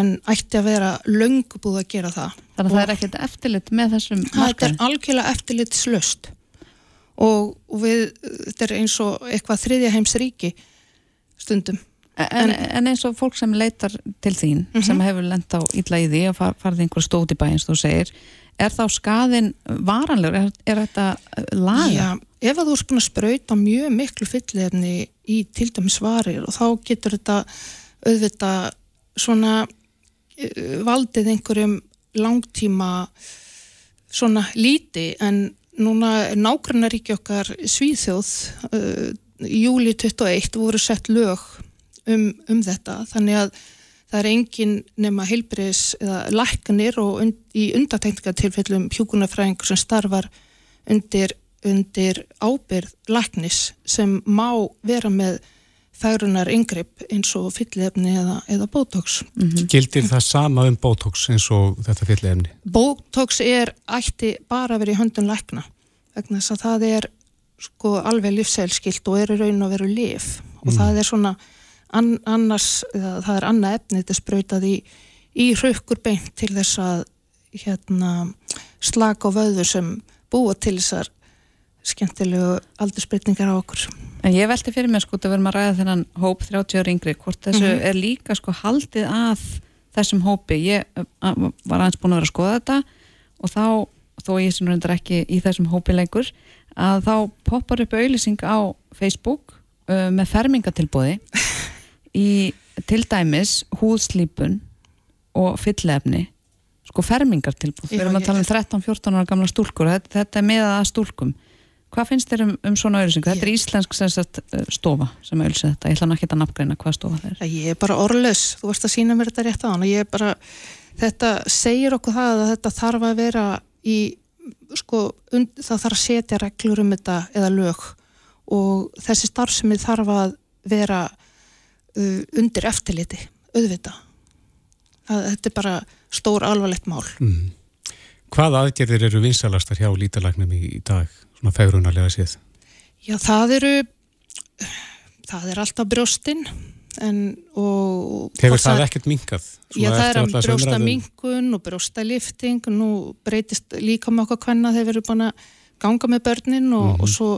en ætti að vera löngu búið að gera það. Þannig að það er ekkert eftirlit með þessum markaðin? Það er algjörlega eftirlitslöst og, og við, þetta er eins og eitthvað þriðja heims ríki stundum. En, en eins og fólk sem leitar til þín, mm -hmm. sem hefur lent á illa í því og far, farið einhver stóti bæins, þú segir, er þá skaðin varanlegur? Er, er þetta laga? Já, ef að þú erst búin að spröyta mjög miklu fyllefni í til dæmis varir og þá getur þetta auðvitað svona Eh, valdið einhverjum langtíma svona líti en núna nágrannaríki okkar Svíþjóð uh, júli 21 voru sett lög um, um þetta. Þannig að það er engin nema heilbriðis eða læknir og und, í undatekningatilfellum hjókunarfræðingur sem starfar undir, undir ábyrð læknis sem má vera með færunar yngripp eins og fyllefni eða, eða botox. Mm -hmm. Gildir það sama um botox eins og þetta fyllefni? Botox er ætti bara að vera í höndun lækna vegna þess að það er sko alveg livsælskilt og er í raun að vera liv og mm. það er svona an, annars, það er annað efni þetta sprautað í, í hraukur beint til þess að hérna slaka á vöðu sem búa til þessar skemmtilegu aldursbreytingar á okkur. En ég velti fyrir mig sko að verðum að ræða þennan hóp 30 ára yngri, hvort þessu mm -hmm. er líka sko haldið að þessum hópi, ég var aðeins búin að vera að skoða þetta og þá, þó ég sem reyndar ekki í þessum hópi lengur, að þá poppar upp auðlýsing á Facebook uh, með fermingatilbóði í til dæmis húðslípun og fyllefni sko fermingartilbúð, við erum að tala um 13-14 ára gamla stúlkur, þetta, þetta er með að stúlkum Hvað finnst þér um, um svona auðvilsing? Þetta er íslensk sagt, eh, stofa sem auðvilsið þetta. Ég ætla ekki að nafngreina hvað stofa það er. Ég er bara orðlös. Þú varst að sína mér þetta rétt á hann. Bara, þetta segir okkur það að þetta þarf að vera í sko, und, það þarf að setja reglur um þetta eða lög og þessi starfsemi þarf að vera uh, undir eftirliti, auðvita það, þetta er bara stór alvarlegt mál Mm. Hvað aðgerðir eru vinsalastar hjá lítalagnum í, í dag, svona fegrunarlega séð? Já, það eru það er alltaf brjóstinn en og Hefur hvort það ekkert minkað? Já, það er að brjósta minkun og brjósta lifting nú breytist líka með okkar hvenna þeir eru búin að ganga með börnin og, Mhm. og svo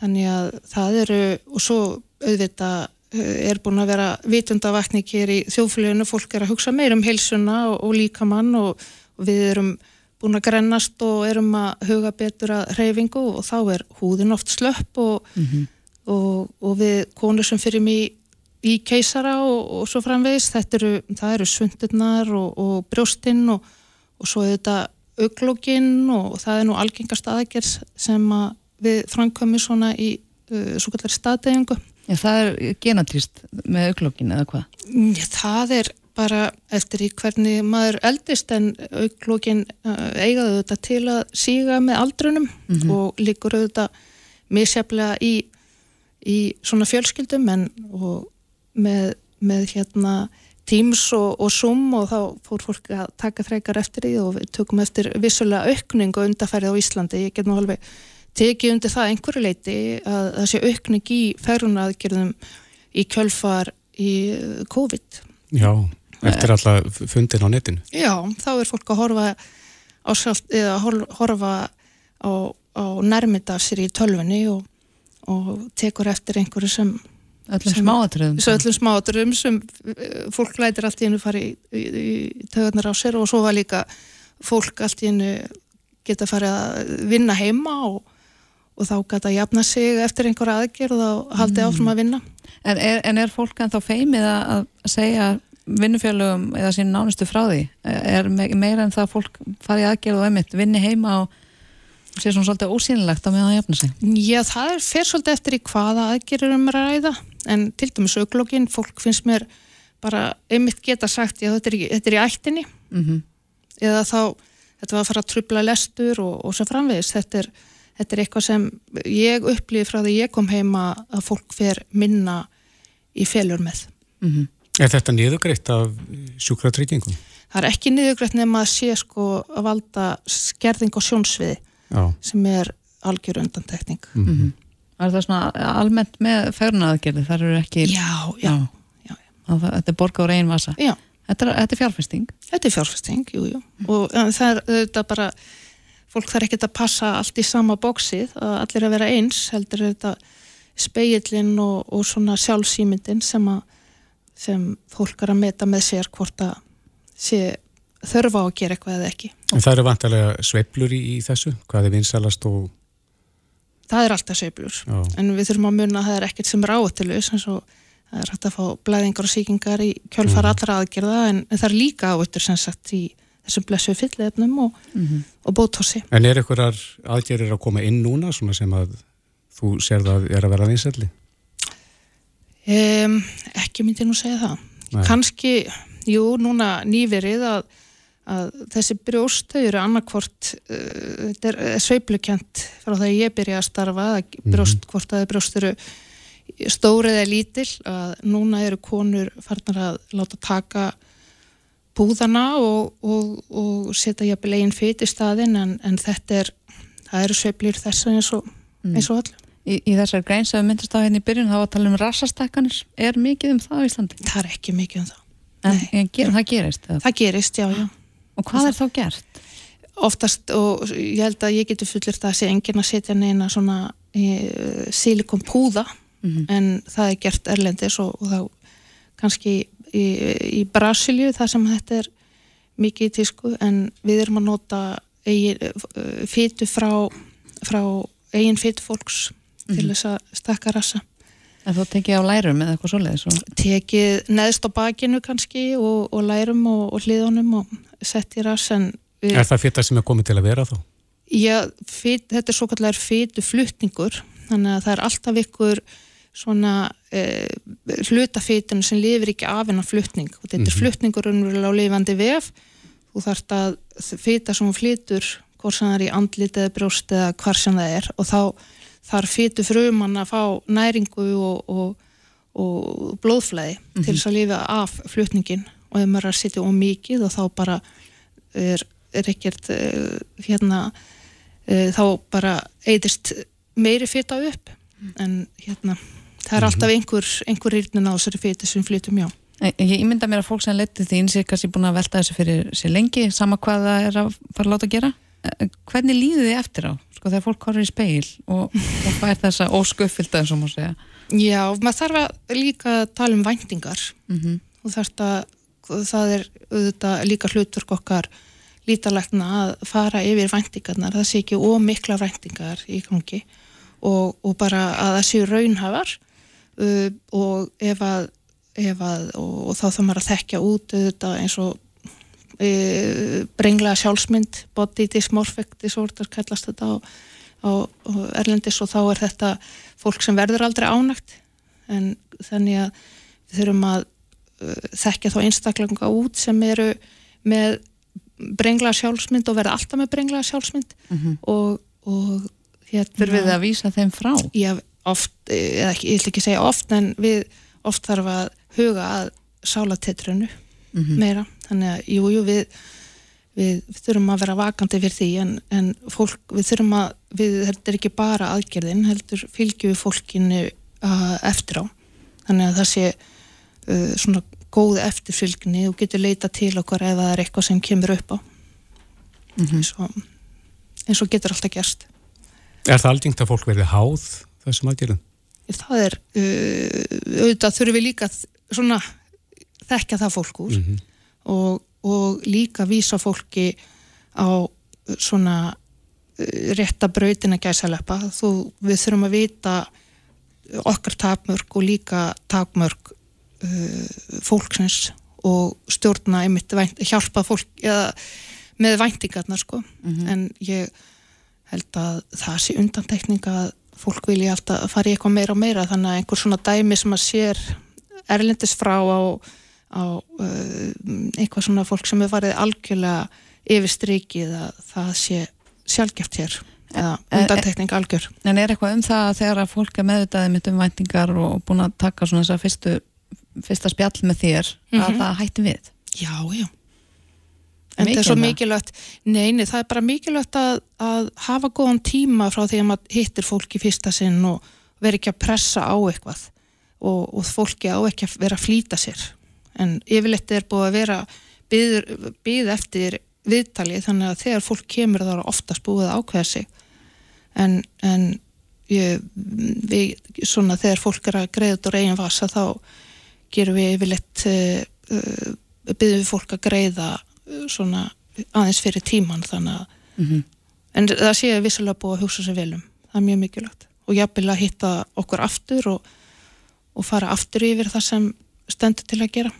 þannig að það eru og svo auðvitað eh, er búin að vera vitundavakning hér í þjóðfélaginu, fólk er að hugsa meir um heilsuna og, og líkamann og, og við erum búin að grennast og erum að huga betur að reyfingu og þá er húðin oft slöpp og, og, og við konur sem fyrir mig í keisara og, og svo framvegis þetta eru, það eru svundurnar og, og brjóstinn og, og svo er þetta auglóginn og það er nú algengast aðgerð sem að við framkvæmum svona í uh, svo kallar staðdegingu Já, það er genatrýst með auglókin eða hvað? Já, það er bara eftir í hvernig maður eldist en auglógin uh, eigaðu þetta til að síga með aldrunum og líkur auðvitað misjaflega í, í svona fjölskyldum en og með, með hérna Teams og, og Zoom og þá fór fólk að taka frekar eftir því og við tökum eftir vissulega aukning og undarfærið á Íslandi. Ég get nú alveg tekið undir það einhverju leiti að það sé aukning í færunaðgerðum í kjölfar í uh, COVID. Já, eftir alltaf fundin á netinu. Já, þá er fólk að horfa á sjálft, eða hor- horfa á, á nærmynda sér í tölfunni og, og tekur eftir einhverju sem Öllum smáatröðum. öllum smáaturum sem eh, fólk lætir allt í hennu fara í, í, í töðunar á sér og svo var líka fólk allt í hennu geta farið að vinna heima og, og þá geta að jafna sig eftir einhverja aðgerð og haldið áfram að vinna. En er, en er fólk en þá feimið að segja vinnufjölugum eða sín nánustu frá því? Er me meira en það að fólk fari aðgerð og emitt vinni heima og sé svona svolítið ósýnilegt á meðan það jafna sig? Já, það er fer svolítið eftir í hvaða aðgerður um er að ræða en til dæmis auglógin, fólk finnst mér bara einmitt geta sagt, já þetta er, þetta er í ættinni Mm eða þá þetta var að fara að trubla lestur og, og svo framvegis þetta er, þetta er eitthvað sem ég upplýði frá því ég kom heima að fólk fer minna í felur með. -hmm. Er þetta niðugreitt af sjúkratryggingum? Það er ekki niðurgrætt nema að sé sko að valda skerðing og sjónsviði Já. sem er algjör undantekning. Mm. Er það svona almennt með færunaðagerði? Það eru ekki... Já, já, já. Að það- Þetta er borga á reyn vasa. já. Þetta er, þetta er fjárfesting. Þetta er fjárfesting, jú, jú. Og en, það er auðvitað bara, fólk þarf ekki að passa allt í sama bóksið, að allir að vera eins, heldur auðvitað speillin og, og svona sjálfsýmyndin sem, að, sem fólk er að meta með sér hvort að sé þörfa á að gera eitthvað eða ekki. En það eru vantarlega sveiflur í, í þessu? Hvað er vinsalast og... Það er alltaf sveiflur, Já. en við þurfum að munna að það er ekkert sem er áhættulegs, eins og það er hægt að fá blæðingar og sýkingar í kjölfar allra aðgerða, en, en það er líka áhættur sem sagt í þessum blessu fyllefnum og, og bótósi. En er einhverjar aðgerðir að koma inn núna svona sem að þú sér það er að vera vinsalli? Um, ekki myndi nú segja það. Nei. Kanski, jú, núna nýverið að, að þessi brjóst, þau eru annarkvort, uh, þetta er, er sveiflukent frá það ég byrja að starfa, að brjóst, hvort að brjóst eru stórið eða lítil, að núna eru konur farnar að láta taka búðana og, og, og setja jafnvel einn fit í staðinn en, en þetta er, það eru sveiflir þess eins og, eins og allir. Í, í þessar grein sem við myndast á hérna í byrjun þá að tala um rassastakkanir. Er mikið um það á Íslandi? Það er ekki mikið um það. En, en ger, það gerist. eða? Það gerist, já, já. Og hvað er þá gert? oftast og ég held að ég geti fullir það að sé enginn að setja neina svona e, silikompúða en það er gert erlendis og, og þá kannski í, í Brasilju þar sem þetta er mikið í tísku en við erum að nota fytu frá, frá eigin fytu fólks til þess að stakka rassa. En þú tekið á lærum eða eitthvað svoleiðis? Og... tekið neðst á bakinu kannski og, og lærum og, og hliðunum og sett í rass en við, Er það fyrir sem er komið til að vera þá? Já, fit, þetta er svo kallar fytu flutningur, þannig að það er alltaf ykkur svona eh, hlutafitun sem lifir ekki af hennar flutning. Og þetta er flutningur umverulega á lifandi vef. Þú þarft að fita sem hún flytur hvort sem það er í andlit eða brjóst eða hvar sem það er. Og þá þarf fytu frumann að fá næringu og, og, og blóðflæði mm -hmm. til þess að lifa af flutningin og ef maður er að sitja um mikið og þá bara er, er ekkert uh, hérna uh, þá bara eidist meiri fyta upp en hérna það er mhm. alltaf einhver, einhver rýrnin á þessari fytu sem flytum já Ég ímynda mér að fólk sem leti þín sér kannski búin að velta þessu fyrir sér lengi sama hvað það er að fara að láta að gera eh, hvernig líður þið eftir á? Sko þegar fólk horfir í speil og, og fær þessa ósköffilda eins og maður segja. Já, maður þarf að líka tala um væntingar. Mm -hmm. og þarf að það er auðvitað líka hlutur okkar lítalegna að fara yfir væntingarnar, það sé ekki ómikla væntingar í gangi og, og bara að það séu raunhafar uh, og ef að að, og, og þá þá maður að þekkja út auðvitað eins og brenglega sjálfsmynd body dysmorphic disorder kallast þetta á, á, Erlendis og þá er þetta fólk sem verður aldrei ánægt en þannig að við þurfum að uh, þekkja þá einstaklega út sem eru með brenglega sjálfsmynd og verða alltaf með brenglega sjálfsmynd mm -hmm. og, og hérna, Þurfum við að vísa þeim frá? Já, oft, eða ekki, ég ætla ekki að segja oft en við oft þarf að huga að sálatetrunu mm -hmm. meira þannig að jú, jú, við, við, við þurfum að vera vakandi fyrir því en, en fólk, við þurfum að við, þetta er ekki bara aðgerðin heldur fylgjum við fólkinu uh, eftir á þannig að það sé uh, svona góð eftirfylgni og getur leita til okkar ef það er eitthvað sem kemur upp á mm -hmm. eins, og, eins og getur alltaf gerst Er það aldingt að fólk verði háð þessum aðgerðum? Það er uh, auðvitað þurfum við líka svona þekka það fólk úr mm -hmm. Og, og líka vísa fólki á svona uh, rétta brautina gæsaleppa þú við þurfum að vita okkar tapmörk og líka tapmörk uh, fólksins og stjórna einmitt vænt, hjálpa fólk eða, með væntingarna sko. Mm -hmm. en ég held að það sé undantekninga að fólk vilja alltaf fara í eitthvað meira og meira. Þannig að einhver svona dæmi sem að sér erlendis frá á, á uh, eitthvað svona fólk sem hefur farið algjörlega yfir strikið að það sé sjálfgeft hér eða undantekning algjör. En er eitthvað um það að þegar að fólk er meðvitaðið mitt um væntingar og búin að taka svona þess að fyrstu, fyrsta spjall með þér mm -hmm. að mhm. það hætti við? Já, já. En það er svo mikilvægt, neini, það er bara mikilvægt að, að hafa góðan tíma frá því að maður hittir fólk í fyrsta sinn og veri ekki að pressa á eitthvað og, og fólki á ekki að vera að flýta sér en yfirleitt er búið að vera byggð eftir viðtali þannig að þegar fólk kemur þá er oftast búið að ákveða sig en, en ég, við, svona þegar fólk er að greiða út á reygin vasa þá gerum við yfirleitt uh, uh, byggjum við fólk að greiða uh, svona aðeins fyrir tíman þannig að mm -hmm. en það séu vissulega búið að hugsa sér velum það er mjög mikilvægt og jafnvel að hitta okkur aftur og og fara aftur yfir það sem stendur til að gera.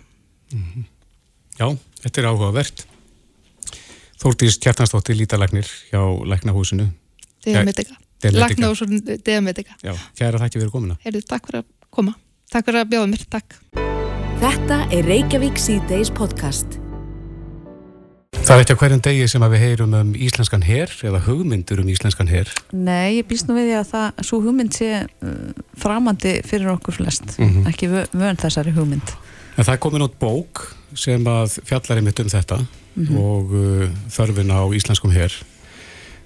Mm -hmm. Já, þetta er áhugavert. Þórtís Kjartansdóttir Lítalæknir hjá Læknahúsinu. Deametika. Læknahúsinu Deametika. Já, kæra þakki fyrir komina. Herri, takk fyrir að koma. Takk fyrir að bjóða mér. Takk. Þetta er Reykjavík C-Days podcast. Það er ekki að hverjum degi sem að við heyrum um íslenskan herr eða hugmyndur um íslenskan herr? Nei, ég býst nú við því að það, svo hugmynd sé uh, framandi fyrir okkur flest, mm -hmm. ekki vönd þessari hugmynd. En það er komin átt bók sem að fjallar einmitt um þetta mm -hmm. og uh, þörfin á íslenskum herr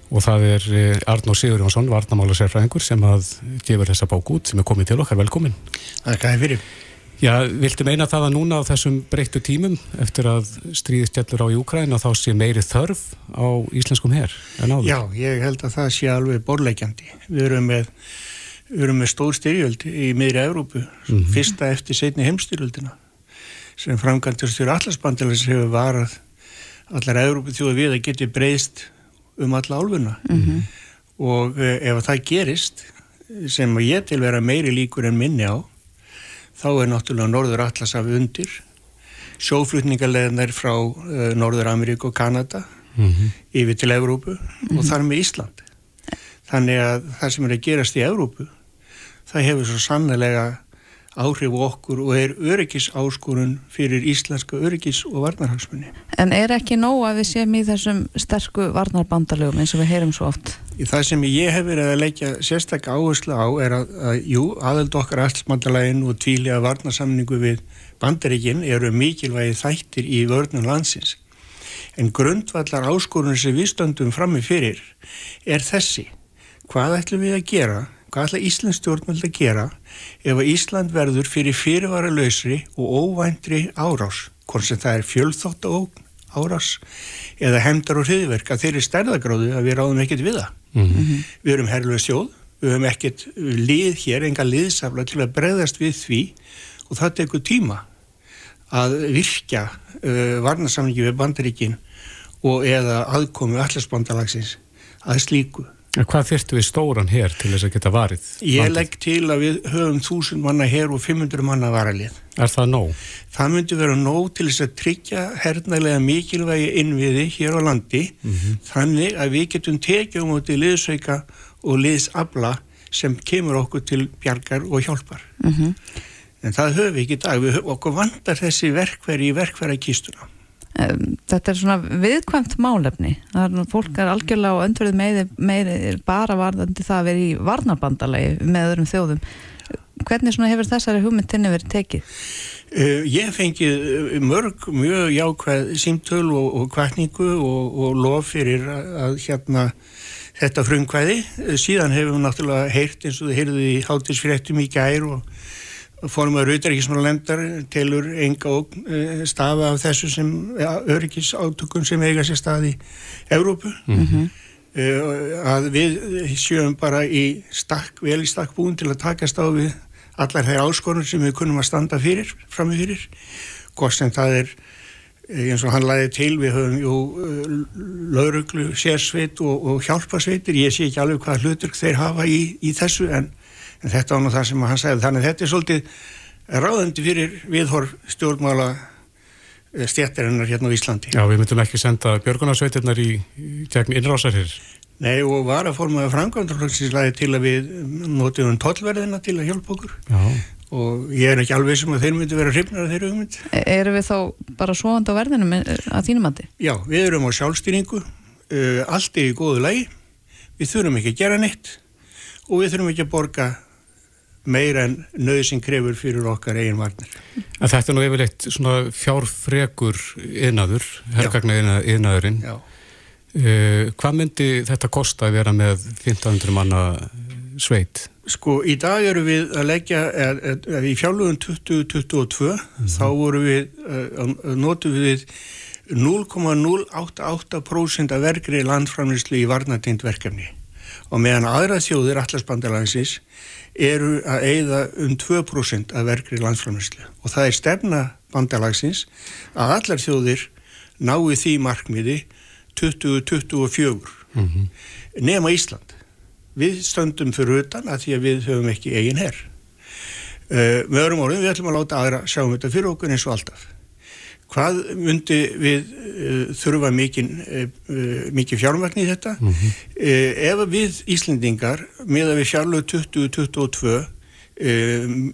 og það er uh, Arnó Sigur Jónsson, varnamála sérfræðingur sem að gefur þessa bók út sem er komið til okkar, velkomin. Það er gæðið fyrir. Já, viltu meina það að núna á þessum breyttu tímum eftir að stríðistjallur á í Úkræna þá sé meiri þörf á íslenskum herr en áður? Já, ég held að það sé alveg borleikjandi. Við erum með, með stór styrjöld í miðri Európu, mm -hmm. fyrsta eftir setni heimstyrjöldina sem framkvæmstur allarsbandilis hefur varað allar Európu þjóða við að geti breyst um alla álfuna mm -hmm. og eh, ef það gerist sem ég til vera meiri líkur en minni á þá er náttúrulega Norður Atlasaf undir sjóflutningarleðinar frá uh, Norður Ameríku og Kanada mm -hmm. yfir til Evrópu mm -hmm. og þar með Ísland þannig að það sem er að gerast í Evrópu það hefur svo sannlega áhrif okkur og er öryggis áskorun fyrir íslenska öryggis og varnarhagsmunni. En er ekki nóg að við séum í þessum sterku varnarbandalögum eins og við heyrum svo oft? Í það sem ég hef verið að leggja sérstaklega áherslu á er að, að jú, aðeld okkar allsmandalægin og tvílega varnarsamningu við bandaríkinn eru mikilvægi þættir í vörnum landsins. En grundvallar áskorun sem við stöndum frammi fyrir er þessi. Hvað ætlum við að gera hvað ætla Íslands stjórnvöld að gera ef að Ísland verður fyrir fyrirvara lausri og óvæntri árás, hvort sem það er fjölþótt og árás eða hemdar og hriðverk að þeir eru stærðagráðu að við ráðum ekkert við það. Mm -hmm. Við erum herlulega sjóð, við höfum ekkert lið hér, enga liðsafla til að bregðast við því og það tekur tíma að virkja uh, varnasamlingi við bandaríkin og eða aðkomi allarsbandalagsins að slíku. Hvað þurftu við stóran hér til þess að geta varið? Ég landið? legg til að við höfum þúsund manna hér og 500 manna varalið. Er það nóg? Það myndi vera nóg til þess að tryggja hernælega mikilvægi innviði hér á landi mm -hmm. þannig að við getum tekið um átti liðsauka og liðsabla sem kemur okkur til bjargar og hjálpar. Mm -hmm. En það höfum við ekki í dag. Við, okkur vandar þessi verkveri í verkveri kýstuna þetta er svona viðkvæmt málefni. Það er fólk er algjörlega á öndverðið meiri, meiri bara varðandi það að vera í varnarbandalagi með öðrum þjóðum. Hvernig svona hefur þessari hugmyndinni verið tekið? Uh, ég fengið eh, mörg mjög jákvæð símtöl og, og kvækningu og, og lof fyrir að, að hérna þetta frumkvæði. Síðan hefum við náttúrulega heyrt eins og þið heyrðuð í hátisfréttum í gær og formar auðverkismálandar telur enga og eh, stafa af þessu sem öryggis átökum sem eiga sér stað í Európu mm -hmm. að við sjöum bara í stakk, vel í stakk búin til að takast á við allar þeir áskorun sem við kunum að standa fyrir, framifyrir hvort sem það er eh, eins og hann læði til, við höfum jú lauruglu, sérsveit og, og hjálpasveitir, ég sé ekki alveg hvað hlutur þeir hafa í, í þessu en en þetta var nú það sem hann sagði. Þannig að þetta er svolítið ráðandi fyrir viðhorf stjórnmála eh, stjættarinnar hérna á Íslandi. Já, við myndum ekki senda björgunarsveitirnar í, í gegn innrásar hér Nei, og var að formaða framkvæmdurflöksinslæði til að við notiðum tollverðina til að hjálpa okkur. Já. og ég er ekki alveg sem að þeir myndi vera hrifnar af þeirra hugmynd. E Erum við þá bara svoand á verðinum eh, að þínum andi? Já, við erum á sjálfstýringu uh, allt er í góðu lægi við þurfum ekki að gera neitt og við þurfum ekki að borga meira en nöðsinn krefur fyrir okkar eigin varnir. En þetta er nú yfirleitt svona fjárfregur yðnaður, herrgagna yðnaðurinn. Uh, eh, hvað myndi þetta kosta að vera með 1500 manna sveit? Sko, í dag eru við að leggja, er, er, er, í fjárlugun 2022, mm -hmm. þá voru við, uh, notum við 0,088% af verkri landframlýslu í varnatind verkefni og meðan aðra þjóðir allarsbandalansins eru að eigða um 2% af verkri landsframherslu og það er stefna bandalagsins að allar þjóðir nái því markmiði 2024 mm -hmm. nema Ísland. Við stöndum fyrir utan að því að við höfum ekki eigin herr uh, með öðrum orðum við ætlum að láta aðra sjá um þetta fyrir okkur eins og alltaf hvað myndi við uh, þurfa mikið uh, fjármagn í þetta mm -hmm. uh, ef við Íslendingar með að við fjárlög 2022 uh,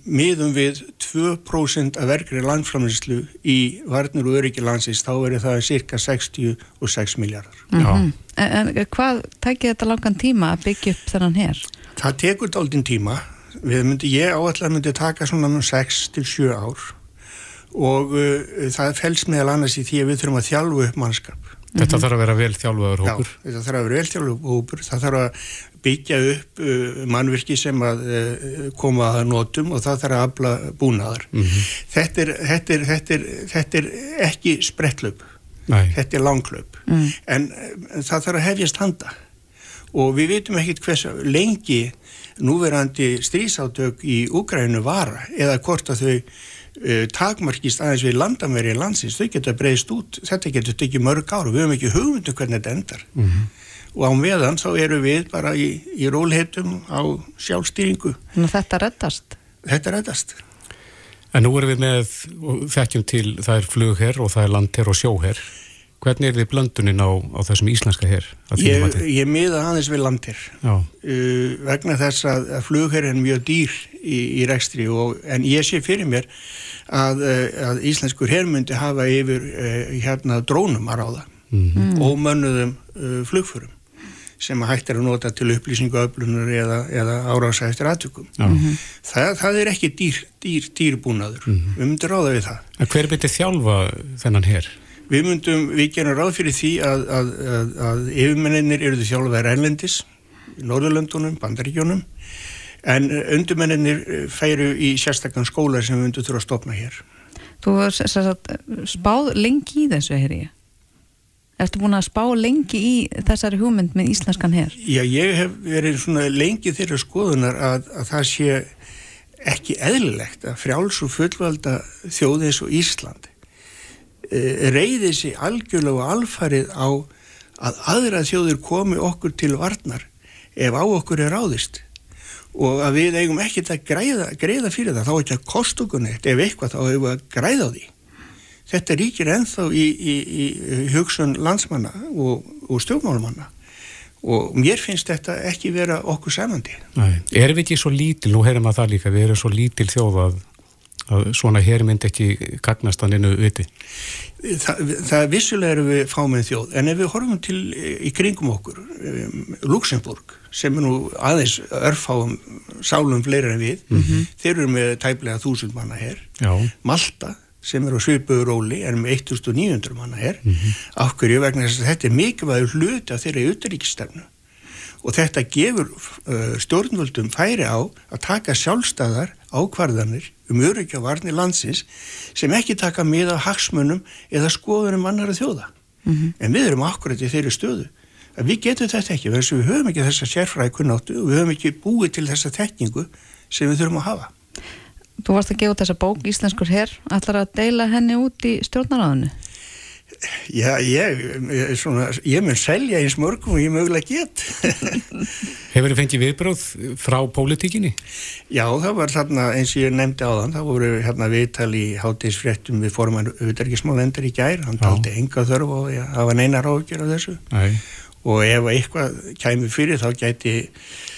miðum við 2% af verkri landframleyslu í varnir og öryggi landsins þá er það cirka 66 miljardar mm -hmm. en, en hvað tekið þetta langan tíma að byggja upp þennan hér? Það tekur daldinn tíma myndi, ég áallega myndi taka svona 6-7 ár og uh, það fels meðal annars í því að við þurfum að þjálfu upp mannskap. Þetta þarf að vera vel þjálfaður hópur? Já, þetta þarf að vera vel þjálfaður hópur, það þarf að byggja upp uh, mannvirki sem að uh, koma að notum og það þarf að afla búnaðar. Mm -hmm. þetta, er, þetta, er, þetta, er, þetta er ekki sprettlöp, þetta er langlöp, mm. en uh, það þarf að hefjast handa og við veitum ekkit hvers lengi núverandi strísátök í Úgrænu var eða hvort að þau uh, takmarkist aðeins við landamæri í landsins, þau geta breyst út. Þetta getur tekið mörg ár og við höfum ekki hugmyndu um hvernig þetta endar. Mm -hmm. og á meðan þá eru við bara í, í rólhetum á sjálfstýringu. Nú þetta reddast? Þetta reddast. En nú erum við með þekkjum til það er flugherr og það er landherr og sjóherr Hvernig er þið blöndunin á, á þessum íslenska hér? Ég, ég miða aðeins við landir uh, vegna þess að, að flugherr er mjög dýr í, í rekstri og, en ég sé fyrir mér að, uh, að íslenskur herrmyndi hafa yfir uh, hérna drónum að ráða mm -hmm. og mönnuðum uh, flugförum sem að hægt er að nota til upplýsingu öflunar eða, eða árása eftir aðtökum. Mm -hmm. það, það er ekki dýr, dýr, dýrbúnaður. Mm -hmm. Við myndum ráða við það. En hver byrti þjálfa þennan hér? Við myndum, við gerum ráð fyrir því að, að, að, að yfirmenninir eru því þjálfaðar ænlendis, í Norðurlöndunum, Bandaríkjónum, en undurmenninir færu í sérstaklega skóla sem við myndum þurfa að stopna hér. Þú er spáð lengi í þessu, hér ég? Ertu búin að spá lengi í þessari hugmynd með íslenskan hér? Já, ég hef verið svona lengi þeirra skoðunar að, að það sé ekki eðlilegt að frjáls og fullvalda þjóðins og Ísland e, reyði sér algjörlega og alfarið á að aðra þjóður komi okkur til varnar ef á okkur er ráðist. Og að við eigum ekkert að greiða, greiða fyrir það, þá ekki að kosta okkur neitt. Ef eitthvað þá hefur við að greiða á því. Þetta ríkir enþá í, í, í hugsun landsmanna og, og stjórnmálumanna og mér finnst þetta ekki vera okkur semandi. Erum við ekki svo lítil, nú heyrum að það líka, við erum svo lítil þjóð að, að svona hér mynd ekki gagnast hann innu viti? Þa, það vissulega eru við fámið þjóð, en ef við horfum til í kringum okkur, um, Luxemburg, sem er nú aðeins örfáum sálum fleira en við, mm -hmm. þeir eru með tæplega þúsund manna hér, Já. Malta, sem er á svipuðu róli, er með 1900 manna hér, mm -hmm. áhverju vegna þess að þetta er mikilvægur hluti af þeirra auðaríkistefnu og þetta gefur uh, stjórnvöldum færi á að taka sjálfstæðar ákvarðanir um á varni landsins sem ekki taka með á hagsmunum eða skoðunum annara þjóða. Mm -hmm. En við erum akkurat í þeirri stöðu að við getum þetta ekki, þess að við höfum ekki þessa sérfræði kunnáttu og við höfum ekki búið til þessa tekningu sem við þurfum að hafa. Þú varst að gefa út þessa bók Íslenskur herr, ætlar að deila henni út í stjórnaráðinu? Já, ég, svona, ég mun selja eins mörgum og ég mögulega get. Hefur þið fengið viðbróð frá pólitíkinni? Já, það var þarna eins og ég nefndi á þann, það voru hérna viðtal í hátíðsfrettum við forman auðverkismálendar í gær, hann taldi enga þörf og það var neina ráðgjör af þessu Æ. og ef eitthvað kæmi fyrir þá gæti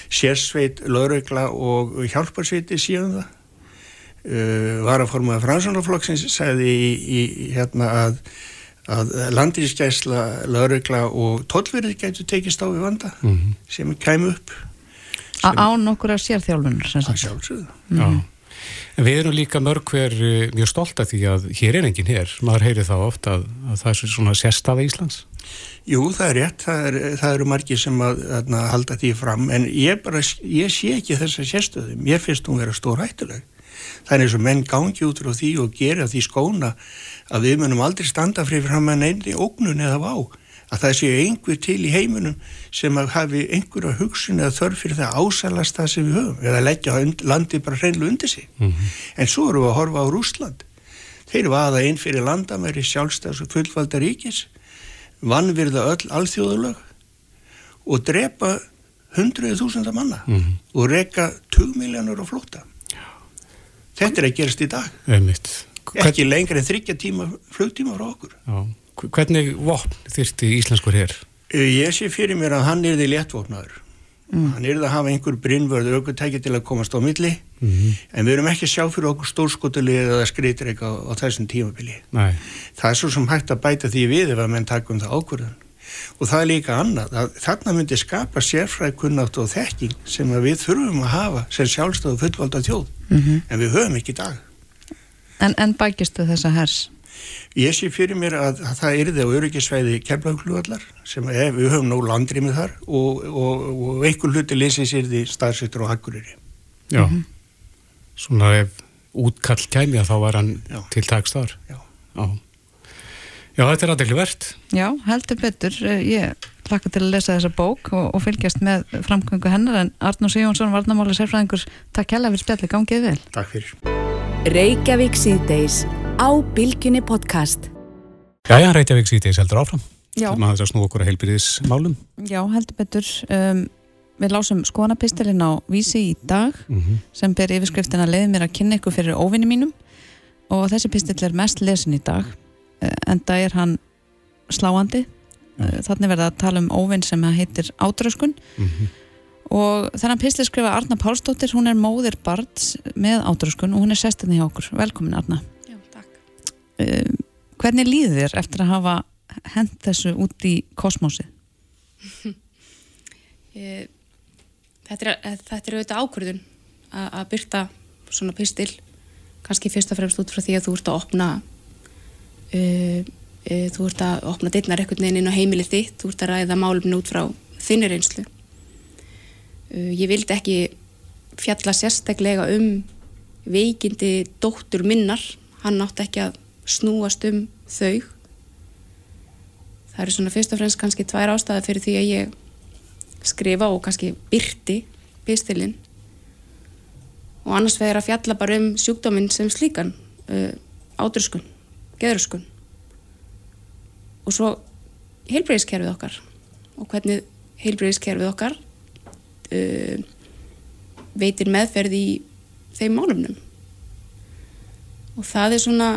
sérsveit, laurugla og hjálparsveiti síðan það uh, varaformaða fransunarflokksins segði í, í, hérna að, að landískæsla, laurugla og tollverðið getur tekist á við vanda mm -hmm. sem kæmu upp. Sem Án okkur að sérþjálfunar Að sjálfsögðu. Mm -hmm. En við erum líka mörg hver uh, mjög stolt af því að hér er enginn hér maður heyri þá ofta að, að það er svona sérstafa Íslands. Jú, það er rétt, það, er, það eru margir sem að, að halda því fram. En ég, bara, ég sé ekki þessa sérstöðum, ég finnst hún vera stór hættuleg það er eins og menn gangi út frá því og gera því skóna að við munum aldrei standa frið fram með neyndi ógnun eða vá að það séu einhver til í heiminum sem að hafi einhverja hugsun eða þörf fyrir það ásælast það sem við höfum eða leggja landi bara hreinlega undir sig mm -hmm. en svo eru við að horfa á Rúsland þeir vaða inn fyrir landamæri sjálfstæðs og fullvalda ríkis vannvirða öll alþjóðulög og drepa hundruðið þúsunda manna mm -hmm. og reyka 2 miljónur á flótta Þetta er að gerast í dag. Einmitt. Ekki Hvern... lengur en þryggja tíma flugtíma frá okkur. Já. Hvernig vopn þyrsti íslenskur hér? Ég sé fyrir mér að hann er því léttvopnaður. Mm. Hann er það að hafa einhver brinnvörð aukvöntæki til að komast á milli mm -hmm. en við erum ekki að sjá fyrir okkur stórskotulegi eða skreitir eitthvað á, á þessum tímabili. Nei. Það er svo sem hægt að bæta því við ef að menn takum það ákvörðan og það er líka annað að þarna myndi skapa sérfræðkunnátt og þekking sem við þurfum að hafa sem sjálfstöðu fullvalda tjóð mm -hmm. en við höfum ekki í dag En, en bækistu þessa hers? Ég sé fyrir mér að, að það er þið á öryggisvæði kemlaugluvallar sem er, við höfum nóg landrýmið þar og, og, og einhver hluti leysið sér því staðsettur á Akureyri Já, mm -hmm. svona ef útkall kæmi að þá var hann Já. til tags þar Já, Já. Já, þetta er aðeins verðt. Já, heldur betur. Eh, ég hlakka til að lesa þessa bók og, og fylgjast með framkvöngu hennar en Arnur Sigjónsson, Varnamáli Sérfræðingur, takk hella fyrir spjalli, gangið vel. Takk fyrir. Reykjavík síðdeis á Bilginni podcast. Jæja, Reykjavík síðdeis heldur áfram. Já. Það maður að snú okkur að heilbyrðis málum. Já, heldur betur. Um, við lásum skoðanapistilinn á vísi í dag mm -hmm. sem ber yfirskriftin að leiði mér að kynna ykkur fyrir óvinni mínum og þessi pistill er mest lesin í dag Eh, en það er hann sláandi. Uh, þannig verða að tala um óvinn sem heitir átröskun mm -hmm. og þennan pisli skrifa Arna Pálsdóttir hún er móðir barns með átröskun og hún er sestinni hjá okkur, velkomin Arna. Já, takk. Uh, Hvernig líður þér eftir að hafa hend þessu út í kosmósi? þetta er, þetta er auðvitað ákvörðun að byrta svona pistil. Kannski fyrst og fremst út frá því að þú ert að opna uh, uh, þú ert að opna dittnar ekkert neginn inn á heimilið þitt, þú ert að ræða málumni út frá þinni reynslu. Uh, ég vildi ekki fjalla sérstaklega um veikindi dóttur minnar. Hann átti ekki að snúast um þau. Það eru svona fyrst og fremst kannski tvær ástæði fyrir því að ég skrifa og kannski byrti pistilinn. Og annars vegar að fjalla bara um sjúkdóminn sem slíkan uh, ádröskun, geðröskun og svo heilbreyðiskerfið okkar. Og hvernig heilbreyðiskerfið okkar uh, veitir meðferð í þeim málumnum og það er svona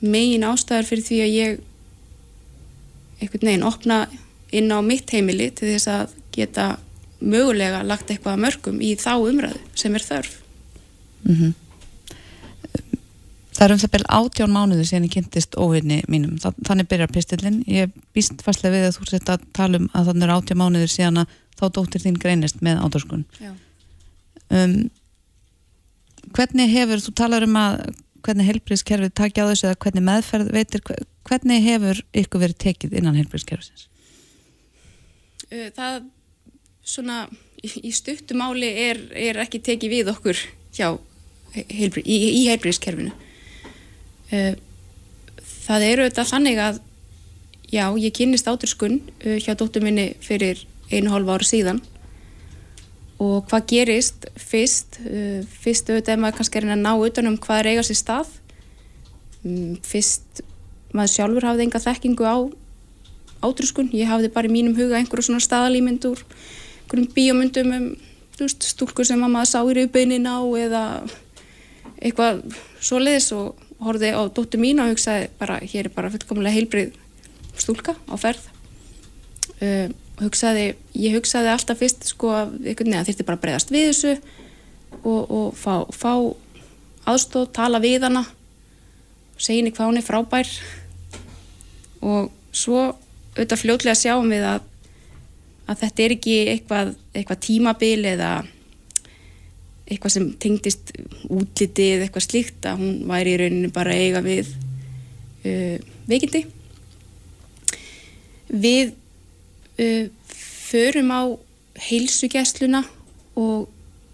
megin ástæðar fyrir því að ég einhvern veginn opna inn á mitt heimili til þess að geta mögulega lagt eitthvað að mörgum í þá umræðu sem er þörf. Mm -hmm. Það er um það bel átjón mánuði sem ég kynntist óvinni mínum. Þannig byrjar pistillin ég býst fastlega við að þú setja að tala um að þannig er átjón mánuður síðan að þá dóttir þín greinist með átorskun um, hvernig hefur þú talar um að hvernig helbriðskerfið takja á þessu eða hvernig meðferð veitir hvernig hefur ykkur verið tekið innan helbriðskerfisins Það svona í stuttumáli er, er ekki tekið við okkur hjá heilbrið, í, í heilbriðskerfinu uh, það eru þetta þannig að já, ég kynist áturskun uh, hjá dóttur minni fyrir einu hálfa ára síðan. Og hvað gerist fyrst? Uh, fyrst auðvitað er maður kannski að ná utanum hvað er eiga sér stað. Um, fyrst maður sjálfur hafði enga þekkingu á áturskun, ég hafði bara í mínum huga einhverju svona staðalímyndur einhverjum bíomundum um stúlkur sem maður sá í rauðbeinin á eða eitthvað svo leiðis og horfið á dóttu mín og hugsaði bara, hér er bara fullkomlega heilbrið stúlka á ferð. Uh, hugsaði, ég hugsaði alltaf fyrst sko að þurfti bara að breyðast við þessu og, og fá, fá aðstóð, tala við hana segja henni hvað hún er frábær. Og svo auðvitað fljóðlega sjáum við að að þetta er ekki eitthvað, eitthvað tímabil eða eitthvað sem tengdist útlitið eitthvað slíkt að hún væri í rauninu bara eiga við uh, veikindi við uh, förum á heilsugjæsluna og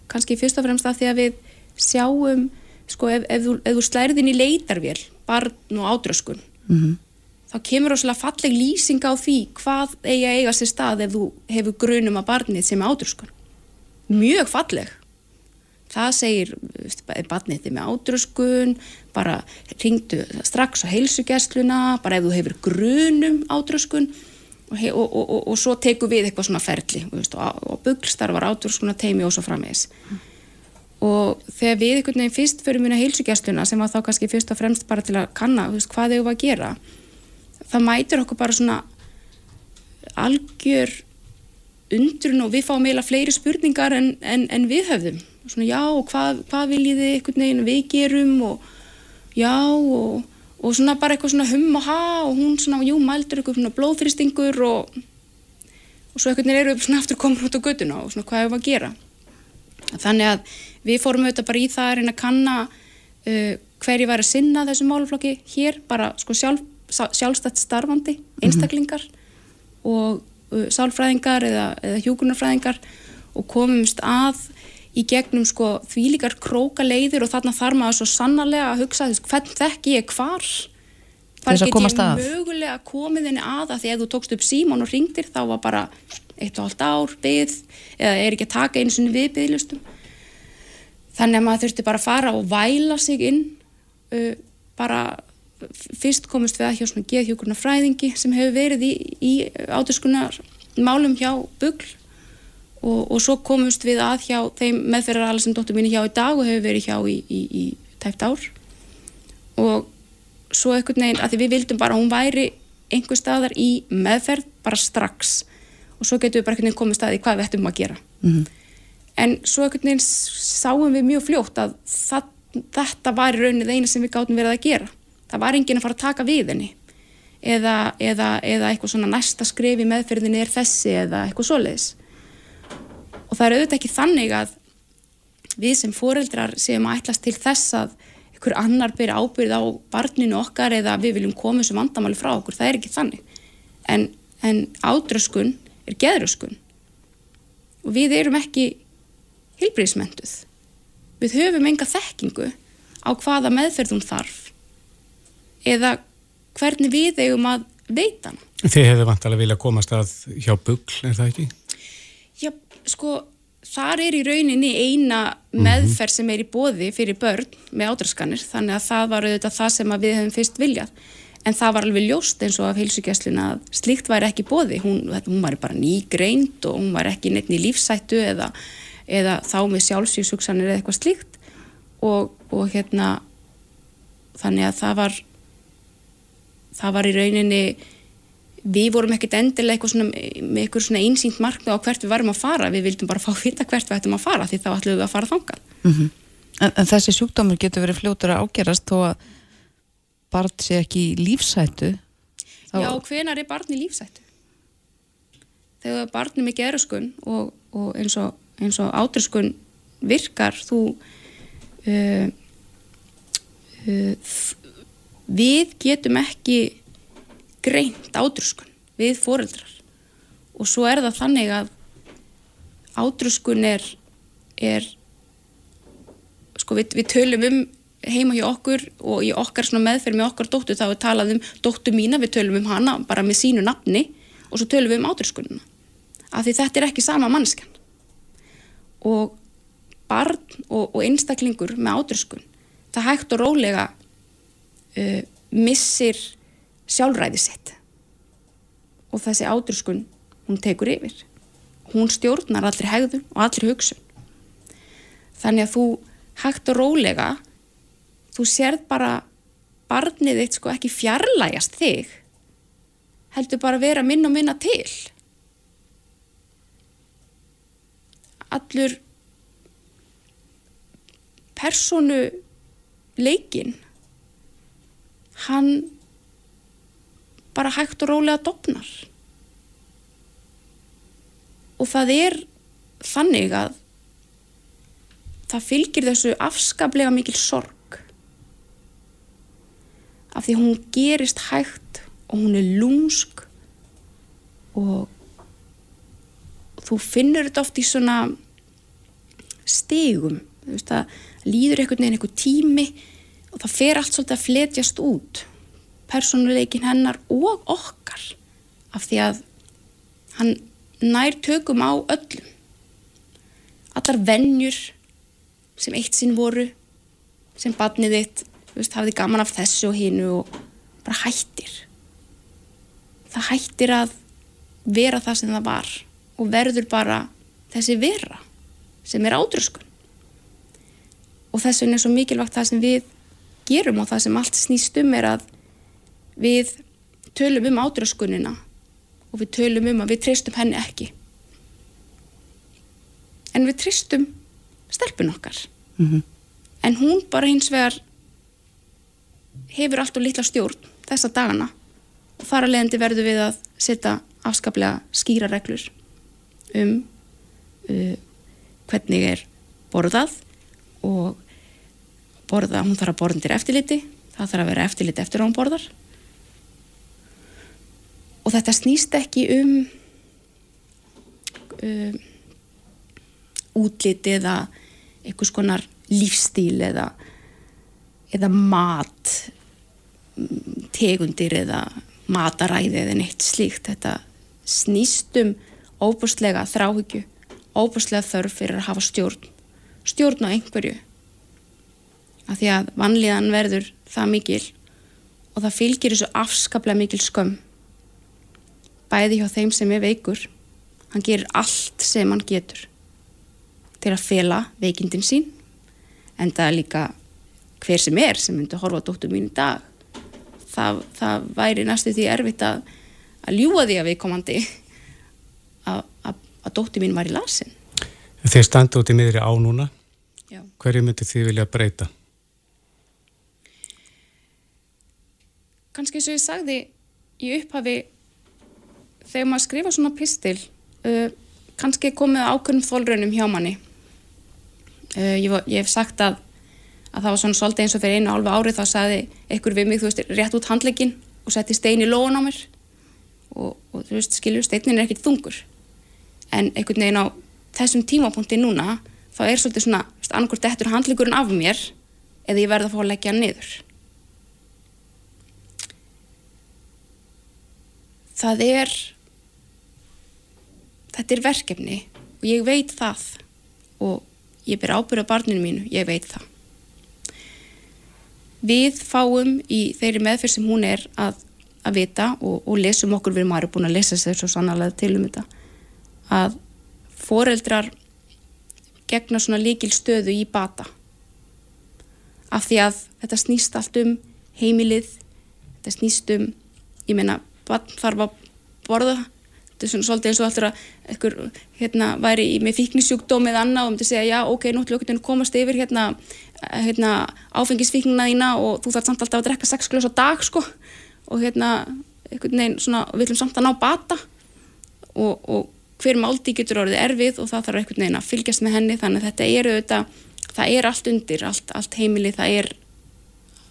kannski fyrst og fremst að því að við sjáum sko ef, ef, ef þú slærðin í leitarvél barn og ádröskun mm -hmm þá kemur óslulega falleg lýsing á því hvað eigi að eiga sér stað ef þú hefur grunum að barnið sem er átröskun. Mjög falleg. Það segir barnið þið með átröskun, bara ringdu strax á heilsugessluna, bara ef þú hefur grunum átröskun og, og, og, og svo teku við eitthvað svona ferli veist, og buggstarfar átröskuna teimi og svo frammeðis. Mm. Og þegar við einhvern veginn fyrst fyrir muna heilsugessluna sem var þá kannski fyrst og fremst bara til að kanna veist, hvað þau var að gera það mætir okkur bara svona algjör undrun og við fáum eiginlega fleiri spurningar en, en, en við höfðum svona já og hvað, hvað viljið þið einhvern veginn við gerum og já og, og svona bara eitthvað svona hum og ha og hún svona jú mældur eitthvað svona blóðfristingur og, og svo einhvern veginn eru við svona aftur komin út á göduna og svona hvað hefur við að gera þannig að við fórum auðvitað bara í það að reyna að kanna uh, hverju væri að sinna þessu málflokki hér bara sko sjálf sjálfstætt starfandi mhm. einstaklingar mm -hmm. og uh, sálfræðingar eða, eða hjúkunarfræðingar og komumst að í gegnum sko því líkar króka leiðir og þarna þarf maður svo sannarlega að hugsa þess hvern þekk ég hvar? Hvar get ég mögulega komið henni að? Að því að þú tókst upp símón og ringdir þá var bara eitt og allt ár byggð eða er ekki að taka einu sinni við byggðlustum þannig að maður þurfti bara að fara og væla sig inn uh, bara fyrst komist við að hjá svona geðhjókurna fræðingi sem hefur verið í, í áturskunar málum hjá bugl og, og svo komist við að hjá þeim meðferðar sem dóttur mín er hjá í dag og hefur verið hjá í, í, í tæft ár. Og svo ekkert neginn að því við vildum bara að hún væri einhver staðar í meðferð bara strax. Og svo getum við bara einhvern veginn komið staði hvað við ættum að gera. Mhm. en svo einhvern veginn sáum við mjög fljótt að það, þetta var í rauninni það eina sem við gátum verið að gera. Það var enginn að fara að taka við henni. Eða, eða, eða eitthvað svona næsta skrif í meðferðinni er þessi eða eitthvað svoleiðis og það er auðvitað ekki þannig að við sem foreldrar séum að ætlast til þess að einhver annar byrja ábyrð á barninu okkar eða við viljum koma þessu vandamáli frá okkur, það er ekki þannig. En, en ádröskun er geðröskun. Og við erum ekki hilbriðsmentuð við höfum enga þekkingu á hvaða meðferð hún þarf eða hvernig við eigum að veita Þið hefðu vantalega vilja komast að hjá bugl, er það ekki? Sko, þar er í rauninni eina meðferð sem er í bóði fyrir börn með ádraskanir þannig að það var auðvitað það sem við hefum fyrst viljað. En það var alveg ljóst eins og af heilsugjæsluna að slíkt væri ekki bóði hún, hún var bara nýgreind og hún var ekki neitt í lífsættu eða, eða þá með sjálfsvísugsanir eða eitthvað slíkt. Og, og hérna þannig að það var það var í rauninni við vorum ekkert endilega eitthvað svona, með eitthvað svona einsýnt markmið á hvert við varum að fara. Við vildum bara fá að vita hvert við ættum að fara því þá ætlum við að fara þangað. En, en þessi sjúkdómur getur verið fljótur að ágerast þó að barn sé ekki í lífsætu Þá- Já, hvenar er barni lífsættu? Þegar barni með geruskun og, og eins og, og ádröskun virkar þú uh, uh, við getum ekki greint ádröskun við foreldrar. Og svo er það þannig að ádröskun er, er sko við, við tölum um heima hjá okkur og í okkar meðferð með okkar dóttur þá er talað um dóttur mína, við tölum um hana bara með sínu nafni og svo tölum við um ádröskunina. Af því þetta er ekki sama mannskan og barn og, og einstaklingur með ádröskun það hægt og rólega uh, missir sjálfræði sitt. Og þessi ádröskun hún tekur yfir. Hún stjórnar allri hegðun og allri hugsun. Þannig að þú hægt og rólega þú sérð bara barnið þitt sko ekki fjarlægast þig heldur bara vera minn og minna til. Allur personu leikin hann bara hægt og rólega dopnar og það er þannig að það fylgir þessu afskaplega mikil sorg. Af því hún gerist hægt og hún er lúmsk og þú finnur þetta oft í svona stigum. Þú veist að líður einhvern veginn einhver tími og það fer allt svolítið að fletjast út persónuleikin hennar og okkar af því að hann nær tökum á öllum. Allar vennjur sem eitt sinn voru sem badnið þitt veist, hafði gaman af þessu og hinu og bara hættir. Það hættir að vera það sem það var og verður bara þessi vera sem er ádröskun. Og þess vegna er svo mikilvægt það sem við gerum og það sem allt snýst um er að við tölum um ádröskunina og við tölum um að við treystum henni ekki. En við treystum stelpun okkar. Mhm. en hún bara hins vegar hefur allt og litla stjórn þessa dagana og þar að leiðandi verður við að setja afskaplega skýra reglur um uh, hvernig er borðað og borða, hún þarf að borða undir eftirliti það þarf að vera eftirliti eftir að hún borðar og þetta snýst ekki um um útliti eða einhvers konar lífstíl eða, eða mat tegundir eða mataræði eða neitt slíkt. Þetta snýst um óbúrslega þráhyggju óbúrslega þörf fyrir að hafa stjórn stjórn á einhverju. Af því að vanlíðan verður það mikil og það fylgir þessu afskaplega mikil skömm bæði hjá þeim sem er veikur hann gerir allt sem hann getur til að fela veikindin sín en það er líka hver sem er sem myndi horfa á dóttur mín í dag það, það væri næstu því erfitt að, að ljúa því að við komandi að, að, að dótti mín var í lasin Þeir standu út í miðri á núna Já. hverju myndi þið vilja breyta? kannski eins og ég sagði í upphafi þegar maður skrifa svona pistil uh, kannski komið ákveðnum þólraunum hjá manni. Uh, ég, var, ég hef sagt að að það var svona svolítið eins og fyrir einu álfa ári þá sagði einhver við mig, þú veist, rétt út handlegin og setti stein í lóan á mér. Og, og þú veist, skilju, steinin er ekkert þungur. En einhvern veginn á þessum tímapunkti núna þá er svolítið svona, annarkort dettur handlegurinn af mér eða ég verða að fá að leggja hann niður. Það er þetta er verkefni og ég veit það. Og ég ber ábyrða barninu mínu, ég veit það. Við fáum í þeirri meðferð sem hún er að, að vita og, og lesum okkur við maður er búin að lesa sér svo sannarlega til um þetta að foreldrar gegna svona líkil stöðu í bata. Af því að þetta snýst allt um heimilið þetta snýst um ég meina barn þarf að borða þetta er svona svolítið eins og alltaf að einhver hérna væri í, með fíknisjúkdóm eða annað og myndi segja já ok, ætlum við að komast yfir hérna, hérna áfengisfíknina þína og þú þarf samt alltaf að drekka 6 glös á dag sko. Og hérna einhvern veginn svona við ætlum samt að ná bata. Og, og hver máldi getur orðið erfið og það þarf einhvern veginn að fylgjast með henni þannig að þetta eru auðvitað, það er allt undir, allt, allt heimili, það er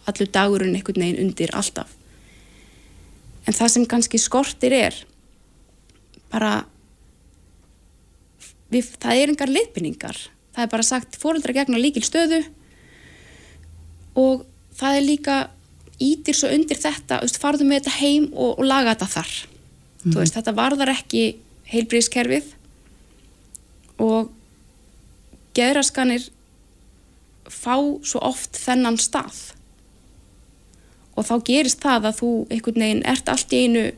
allur dagurinn einhvern veginn undir alltaf. En það sem kannski skortir er bara við, það er engar leiðbynningar það er bara sagt fóröldra gegna líkil stöðu og það er líka ítir svo undir þetta veist, farðu með þetta heim og, og laga þetta þar. Mm. veist, þetta varðar ekki heilbríðskerfið og geðraskanir fá svo oft þennan stað. Og þá gerist það að þú einhvern veginn ert allt í einu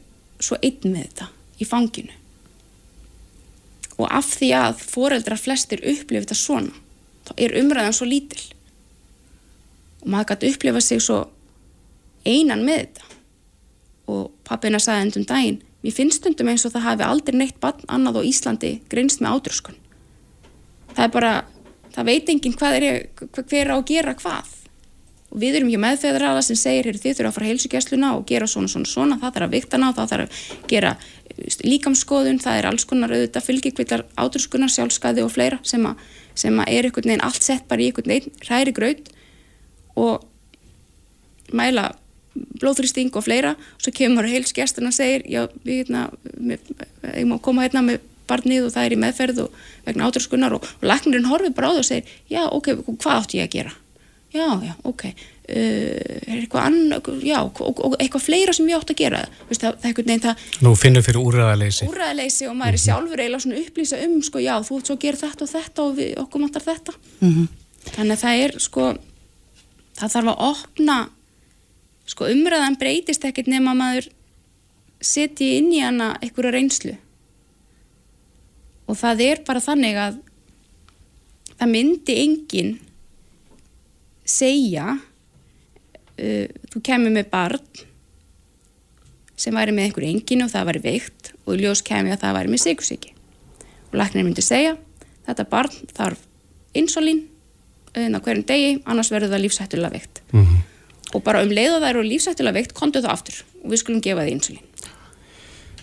svo einn með þetta í fanginu og af því að foreldrar flestir upplifa þetta svona þá er umræðan svo lítil. Og maður gæti upplifa sig svo einan með þetta. Og pappina sagði endum daginn mér finnst stundum eins og það hafi aldrei neitt bann annað á Íslandi greinst með átröskun. Það er bara það veit enginn hvað er hver er á að gera hvað. Og við erum hjá meðfeðraða sem segir þið þurfa að fara heilsugjastluna og gera svona svona svona. Það þarf að viktana og það þarf að gera líkamskoðun, það er alls konar auðvitað fylgjikvillar áturskunar, sjálfskaði og fleira sem að, sem að er einhvern veginn allt sett bara í einhvern veginn hræri graut og mæla blóðþrýsting og fleira. Og svo kemur heilsugjastluna og segir já, við hérna, ég má koma hérna með barnið og það er í meðferð og vegna áturskunar og, og læknirinn horfið bara á það og segir já, ok, hvað átt ég að gera? Já, já, ok eitthvað annað, já, og, og eitthvað fleira sem ég átt að gera Vist, það, það er eitthvað neinn það Nú finnum fyrir úræðaleysi úræðaleysi og maður er mhm. sjálfur eiginlega svona upplýsa um sko, já, þú ert svo að gera þetta og þetta og við, okkur matar þetta mm -hmm. þannig að það er sko það þarf að opna sko umræðan breytist ekkert nema maður setji inn í hana einhverja reynslu og það er bara þannig að það myndi enginn segja uh, þú kemur með barn sem væri með einhverju enginu og það væri veikt og í ljós kemur að það væri með sigursíki og læknir myndi segja þetta barn þarf insulín auðvitað uh, hverjum degi annars verður það lífsættulega veikt mm -hmm. og bara um leiða það eru lífsættulega veikt kontu það aftur og við skulum gefa það insulín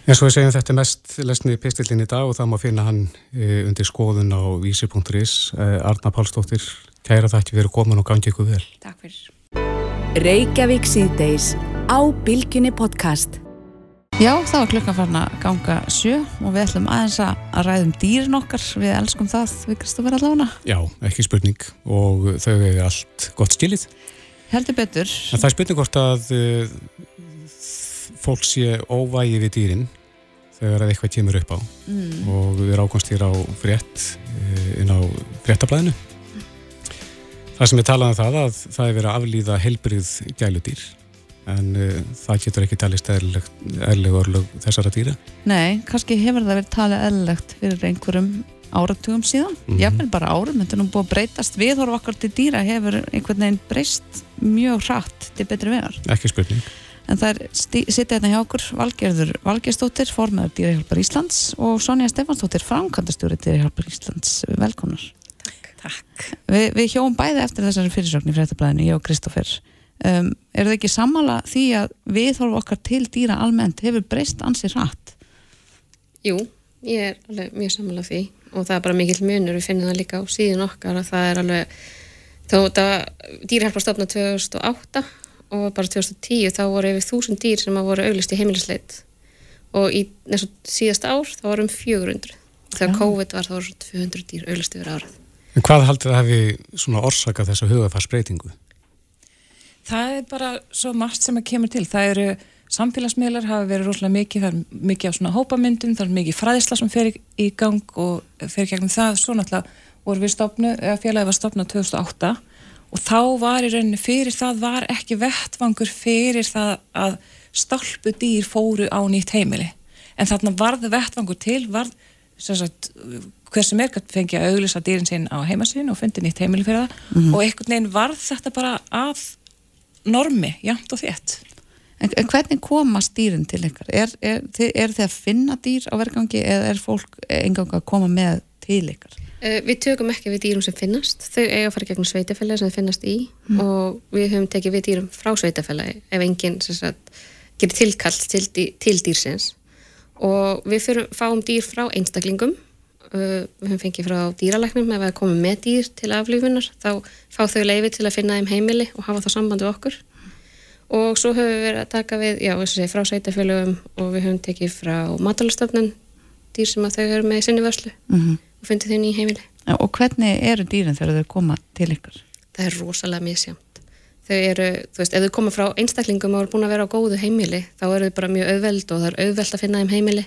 En svo við segjum þetta mest lesnið pistillin í dag og það má finna hann uh, undir skoðun á vísi.is Arna Pálsdóttir Kæra þakki fyrir komin og gangi ykkur vel. Takk fyrir. Reykjavík síðdeis á Bilginni podcast. Já, það var klukkan farin að ganga sjö og við ætlum aðeins að ræðum dýrin okkar. Við elskum það, við Kristófur allavega. Já, ekki spurning og þau hefur allt gott skilið. Heldur betur. En það er spurning hvort að uh, fólk sé óvægi við dýrin þegar eitthvað kemur upp á mm. og við erum ákvæmst hér á frétt uh, inn á fréttablaðinu Það sem ég talaði um það að það er verið að aflýða helbrið gæludýr en uh, það getur ekki talist eðlileg orðlög þessara dýra. Nei, kannski hefur það verið talið eðlilegt fyrir einhverjum áratugum síðan. Mm -hmm. Finn bara árum, þetta er nú búið að breytast. Viðhorf okkar til dýra hefur einhvern veginn breyst mjög hratt til betri vegar. Ekki spurning. en það er sittið hérna hjá okkur Valgerður Valgerstóttir, formadur Dýrahjálpar Íslands og Sonja Stefansdóttir, framkvæmdastjóri Dýrahjálpar Íslands. Velkonar. Takk. Vi, við hjóum bæði eftir þessari fyrirsögn í fréttablaðinu, ég og Kristófer. Um, er það ekki sammála því að viðhorf okkar til dýra almennt hefur breyst ansið rætt? Jú, ég er alveg mjög sammála því og það er bara mikill munur, við finnum það líka á síðan okkar að það er alveg þó þetta dýrahjálpar stofna 2008 og bara 2010 þá voru yfir þúsund dýr sem að voru auglist í heimilisleit og í næstu síðast ár þá vorum 400 þegar ja. COVID var þá voru 200 dýr auglist yfir árað En hvað haldið það hefði svona orsakað þessa hugafarsbreytingu? Það er bara svo margt sem að kemur til. Það eru samfélagsmiðlar hafa verið rosalega mikið, það er mikið á svona hópamyndum það er mikið fræðisla sem fer í gang og fer gegnum það, svo náttúrulega voru við stopnu, eða félagi var stopnað 2008 og þá var í rauninni fyrir það var ekki vettvangur fyrir það að stálpu dýr fóru á nýtt heimili. En þarna varði vettvangur til varð sagt, hver sem er fengið að auglisa dýrin sín á heimasín og fundi nýtt heimili fyrir það mm -hmm. og einhvern veginn varð þetta bara að normi, jæmt og þétt En, en hvernig komast dýrin til ykkar? Er, er, er, þið að finna dýr á verkangi eða er fólk engang að koma með til ykkar? Uh, við tökum ekki við dýrum sem finnast, þau eiga að fara gegnum sveitafælega sem þau finnast í mm. og við höfum tekið við dýrum frá sveitafælega ef enginn gerir tilkall til, til dýrsins og við fyrir, fáum dýr frá einstaklingum, við höfum fengið frá dýralæknum ef við komum með dýr til aflífunar, þá fá þau leiði til að finna þeim heimili og hafa það sambandi okkur og svo höfum við verið að taka við, já, segi, frá sveitafælagum og við höfum tekið frá matalastofnun dýr sem að þau eru með í sinni vörslu mm -hmm og fundið þau nýja heimili. Og hvernig eru dýrin þegar þau koma til ykkur? Það er rosalega misjamt. Þau eru, þú veist, ef þau koma frá einstaklingum og eru búin að vera á góðu heimili, þá eru þau bara mjög auðveld og það er auðveld að finna þeim heimili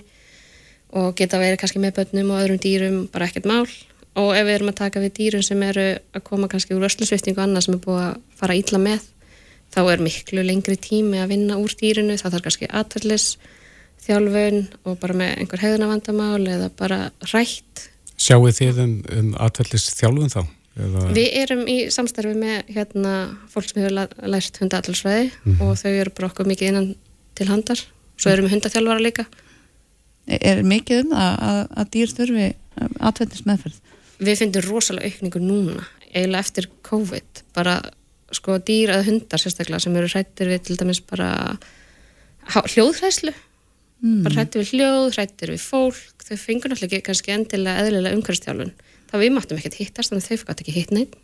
og geta verið kannski með börnum og öðrum dýrum, bara ekkert mál. Og ef við erum að taka við dýrum sem eru að koma kannski úr öslusvifting og annað sem er búið að fara ítla með, þá er miklu lengri tími að vinna úr dýrinu, þá þarf kannski atverðlis, þjálfun og bara með einhver hefðunavandamál eða bara rætt Sjáu þið um, um atverðlist þjálfum þá? Eða... Við erum í samstarfi með hérna, fólk sem hefur lært hundaallsvæði mm -hmm. og þau eru bara okkur mikið innan til handar. Svo erum við hundathjálfara líka. Er mikið um það að, að dýr þurfi atverðlist meðferð? Við finnum rosalega aukningu núna, eiginlega eftir COVID. Bara sko dýr að hundar sérstaklega sem eru hrættir við til dæmis bara hljóðhræslu mm. bara hrættir við hljóð, hrættir við fólk þau fengur náttúrulega ekki kannski endilega eðlilega umhverfstjálun, þá við máttum ekkert hittast þannig að þau fætt ekki hitt neitt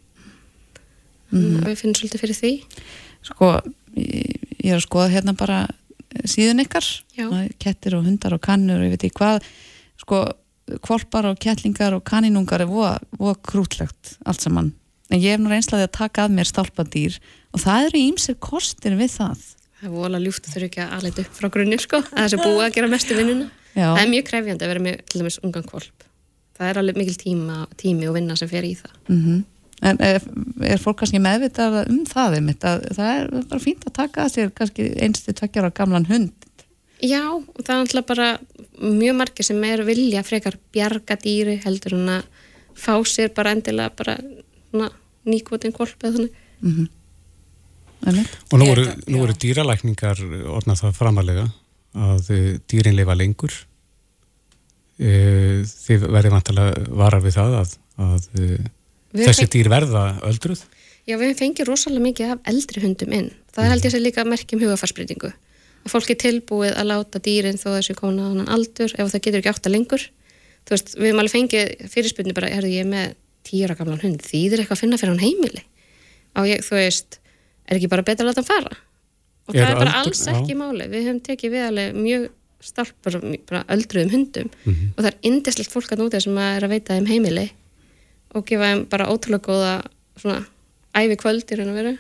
mm. við finnum svolítið fyrir því Sko, ég er að skoða hérna bara síðan ykkar. Kettir og hundar og kannur og ég veit ekki hvað. Sko, kvolpar og kettlingar og kaninungar er voða krútlegt allt saman, en ég hef nú reynslaði að taka að mér stálpadýr og það eru ímsir kostir við það. Það er vola ljúft að þurfa ekki að aðleita upp frá grunni sko, að sé búið að gera mestu vinnuna. Það er mjög krefjandi að vera með til dæmis ungan kvolp það er alveg mikil tíma, tími og vinna sem fer í það. Mm -hmm. En er, er fólk kannski meðvitað um það einmitt, að það er bara fínt að taka að sér kannski einstu tvekkjar á gamlan hund Já, og það er alltaf bara mjög margir sem er vilja frekar bjarga dýri heldur en að fá sér bara endilega bara nýkvotin kvolp eða þannig mm -hmm. Og nú eru, nú eru dýralækningar orðnað það framalega að eh, dýrin lifa lengur. E, þið verður vantilega varar við það að, að eh, þessi fengi... dýr verða öldruð? Já, við fengið rosalega mikið af eldri hundum inn. Það held ég að líka merkjum hugafarsbreytingu. Að fólk er tilbúið að láta dýrin þó þessu komin á annan aldur ef það getur ekki átt að lengur. Þú veist, við hefum alveg fengið fyrirspunni bara, er ég með tíra gamlan hund, þýðir eitthvað að finna fyrir hann heimili? Á ég, þú veist, er ekki bara betra að láta hann fara og er það er bara aldur, alls ekki já. máli við höfum tekið við alveg mjög stalpar bara öldruðum hundum mm -hmm. og það er indislegt fólk að nútið sem að er að veita þeim heimili og gefa þeim bara ótrúlega góða svona æfi kvöld í raun og veru.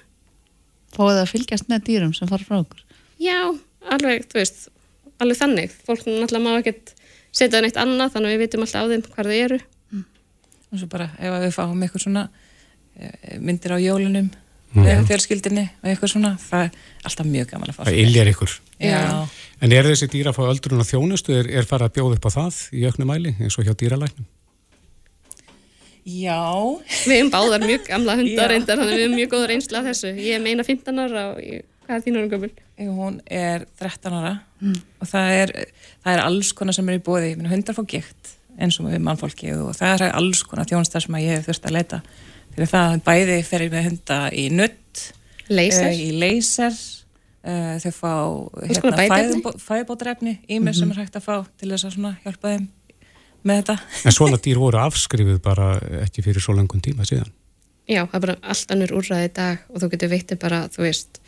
Fáðu það að fylgjast með dýrum sem fara frá okkur? Já, alveg, þú veist alveg þannig, fólk náttúrulega má ekkert setja neitt annað, þannig að við vitum alltaf á þeim hvað þau eru. Mm. og svo bara ef við fáum eitthvað svona eh, myndir á jólunum með fjölskyldinni og eitthvað svona það er alltaf mjög gaman að fá það iljar ykkur. En er þessi dýra að fá öldrun og þjónustu er, er farið að bjóða upp á það í auknum mæli eins og hjá dýralæknum já. Við erum báðar mjög gamla hundar reyndar þannig við erum mjög góður einsla þessu. Ég er meina 15 ára og ég Hvað er þín orðin gömul? Hún er 13 ára. Og það er, það er alls konar sem er í bóði, hundar fá gikt eins og við mannfólki og það er alls konar þjónustar sem ég hef þurft að leita fyrir það. Bæði fer ég með hunda í nutt, Laser? uh, í laser uh, þau fá Hvers konar bætiefni? fæðbótarefni í mér sem er hægt að fá til þess að hjálpa þeim með þetta. En svona dýr voru afskrifið bara ekki fyrir svo langun tíma síðan. Já, það er bara allt annur úrræði í dag og þú getur veitir bara, þú veist,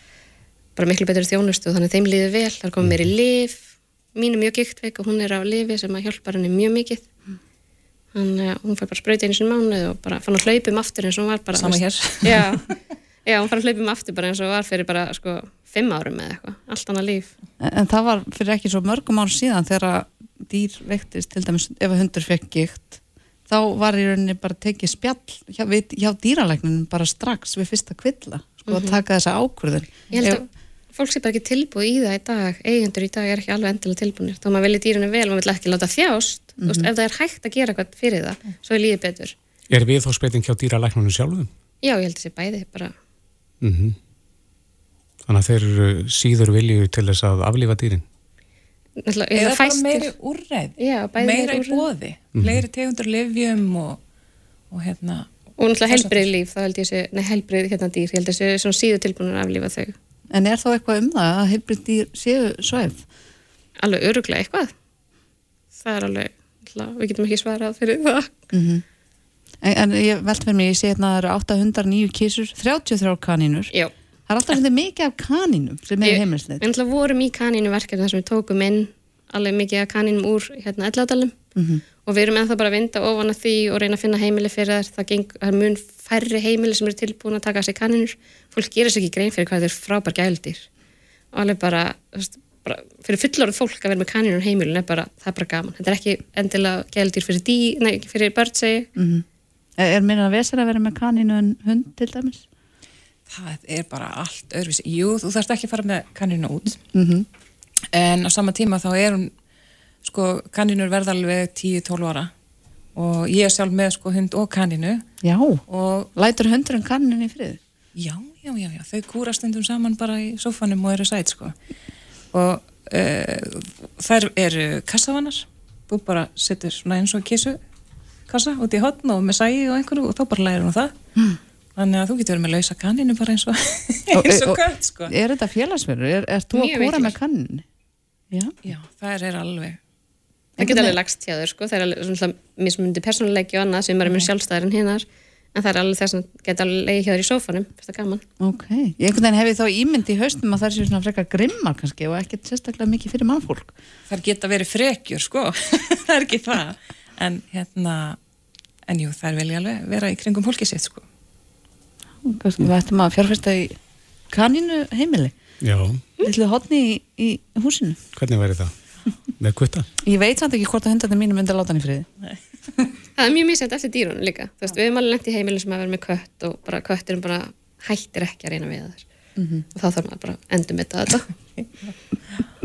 bara miklu betur þjónustu og þannig þeim líður vel, það er komið meiri lif, mín er mjög giktveik og hún er á lifi sem að hjálpa henni mjög mikið. Þannig að hún fær bara sprauti einu sinni mánuð og bara fann að hlaupum aftur eins og hún var bara... Sama hér. Já, já, hún fær að hlaupum aftur bara eins og var fyrir bara, sko, fimm árum eða eitthvað, allt annað líf. En, en það var fyrir ekki svo mörgum ár síðan þegar dýr veiktist, til dæmis ef að hundur fekk gikt, þá var í rauninni bara tekið spjall hjá, við, hjá dýralæknum bara strax við fyrsta kvilla, sko, að Mhm. taka þessa ákvörðun. Ég held Ef- að fólk sé bara ekki tilbúið í það í dag, eigendur í dag er ekki alveg endilega tilbúinir, þá maður vilja dýrinu vel, maður vil ekki láta þjást, þú veist, Mhm. ef það er hægt að gera eitthvað fyrir það, svo er lífið betur. Er við þá speyting hjá dýralæknunum sjálfum? Já, ég held að sé bæði bara, Mm Þannig að þeir eru síður vilju til þess að aflífa dýrin. Eða eða bara fæstir. meiri úrræð, Já, bæði meira meiri í bóði, Mhm. fleiri tegundur livjum og, og hérna... Og náttúrulega helbrið líf, þá held ég sé, nei helbrið hérna dýr, ég held að síður tilbúinir að aflífa þau. En er þá eitthvað um það að heilbrið dýr séu svæð? Alveg öruglega eitthvað. Það er alveg, náttúrulega, við getum ekki svarað fyrir það. Mm en, en ég velt fyrir mig, ég sé hérna að það eru 809 kísur, 33 kanínur. Já. Það er alltaf svolítið mikið af kanínum sem er heimilsnið. Við náttúrulega vorum í kanínu verkefni þar sem við tókum inn alveg mikið af kanínum úr hérna elladalum Mhm. og við erum ennþá bara að vinda ofan að því og reyna að finna heimili fyrir þær. Það geng, er mun færri heimili sem eru tilbúin að taka sér kaninur fólk gerir sér ekki grein fyrir hvað þeir frábær gældir og alveg bara, bara fyrir fullorðið fólk að vera með kaninur heimilin er bara, það er bara gaman, þetta er ekki endilega gældir fyrir, dý, nei, fyrir börn segi Mm Er, er minna að vesera að vera með kanínu en hund til dæmis? Það er bara allt öðruvísi. Jú, þú þarfst ekki að fara með kanninu út. Mm En á sama tíma þá er hún, sko, kanninu verða alveg 10-12 ára og ég er sjálf með sko hund og kanninu. Já, og lætur hundurinn kanninu í frið? Já, já, já, já, þau kúra stundum saman bara í sofanum og eru sæt, sko. Og uh, þær eru kassavannar, þú bara setur svona eins og kísu kassa út í hotn og með sægi og einhverju og þá bara lærir hún það. Mm. Þannig að þú getur verið með lausa kanninu bara eins og, Og- eins og og- kött, sko. Er þetta félagsverður? Er, er þú að mikilvægt. með kanninu? Já. Já, það er alveg það getur alveg lagst hjá þau sko, það er alveg svona mismundi persónuleiki og annað sem er mjög sjálfstæðar en hinnar en það er alveg þess að geta alveg leið hjá þér í sófanum, þetta er gaman Ok, ég einhvern veginn hef ég þá ímynd í haustum að það séu svona frekar grimmar kannski og ekkert sérstaklega mikið fyrir mannfólk. þar geta verið frekjur sko það er ekki það en hérna, en jú, það er vel alveg vera í kringum fólki sitt sko við ættum að fjárfesta í kaninu heimili. Já, Lillu hotni í, í húsinu. hvernig væri það? Með kvita? Ég veit samt ekki hvort að hundarnir mínu myndi að láta hann í friði. það er mjög misjænt eftir dýrunum líka veist, við erum alveg lent í heimilin sem að vera með kött og bara kötturinn bara hættir ekki að reyna við þær Mhm. og þá þarf maður bara að endur með þetta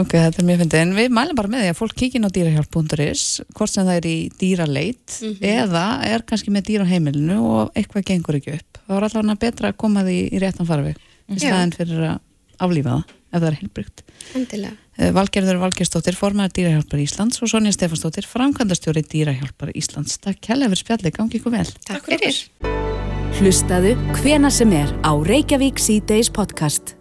Ok, þetta er mjög fyndið. En við mælum bara með því að fólk kíkja inn á dýrahjálp.is hvort sem það er í dýraleit Mhm. eða er kannski með dýr á heimilinu og eitthvað gengur ekki upp. Það var allavega betra að koma því í réttan farveg í staðin fyrir að aflífa það ef það er heilbrygt. endilega Valgerður Valgerstóttir, formaður Dýrahjálpar Íslands og Sonja Stefansdóttir, framkvæmdastjóri Dýrahjálpar Íslands. Takk kærlega fyrir spjallið, gangi ykkur vel. Takk fyrir Hlustaðu hvena sem er á Reykjavík C-Days podcast.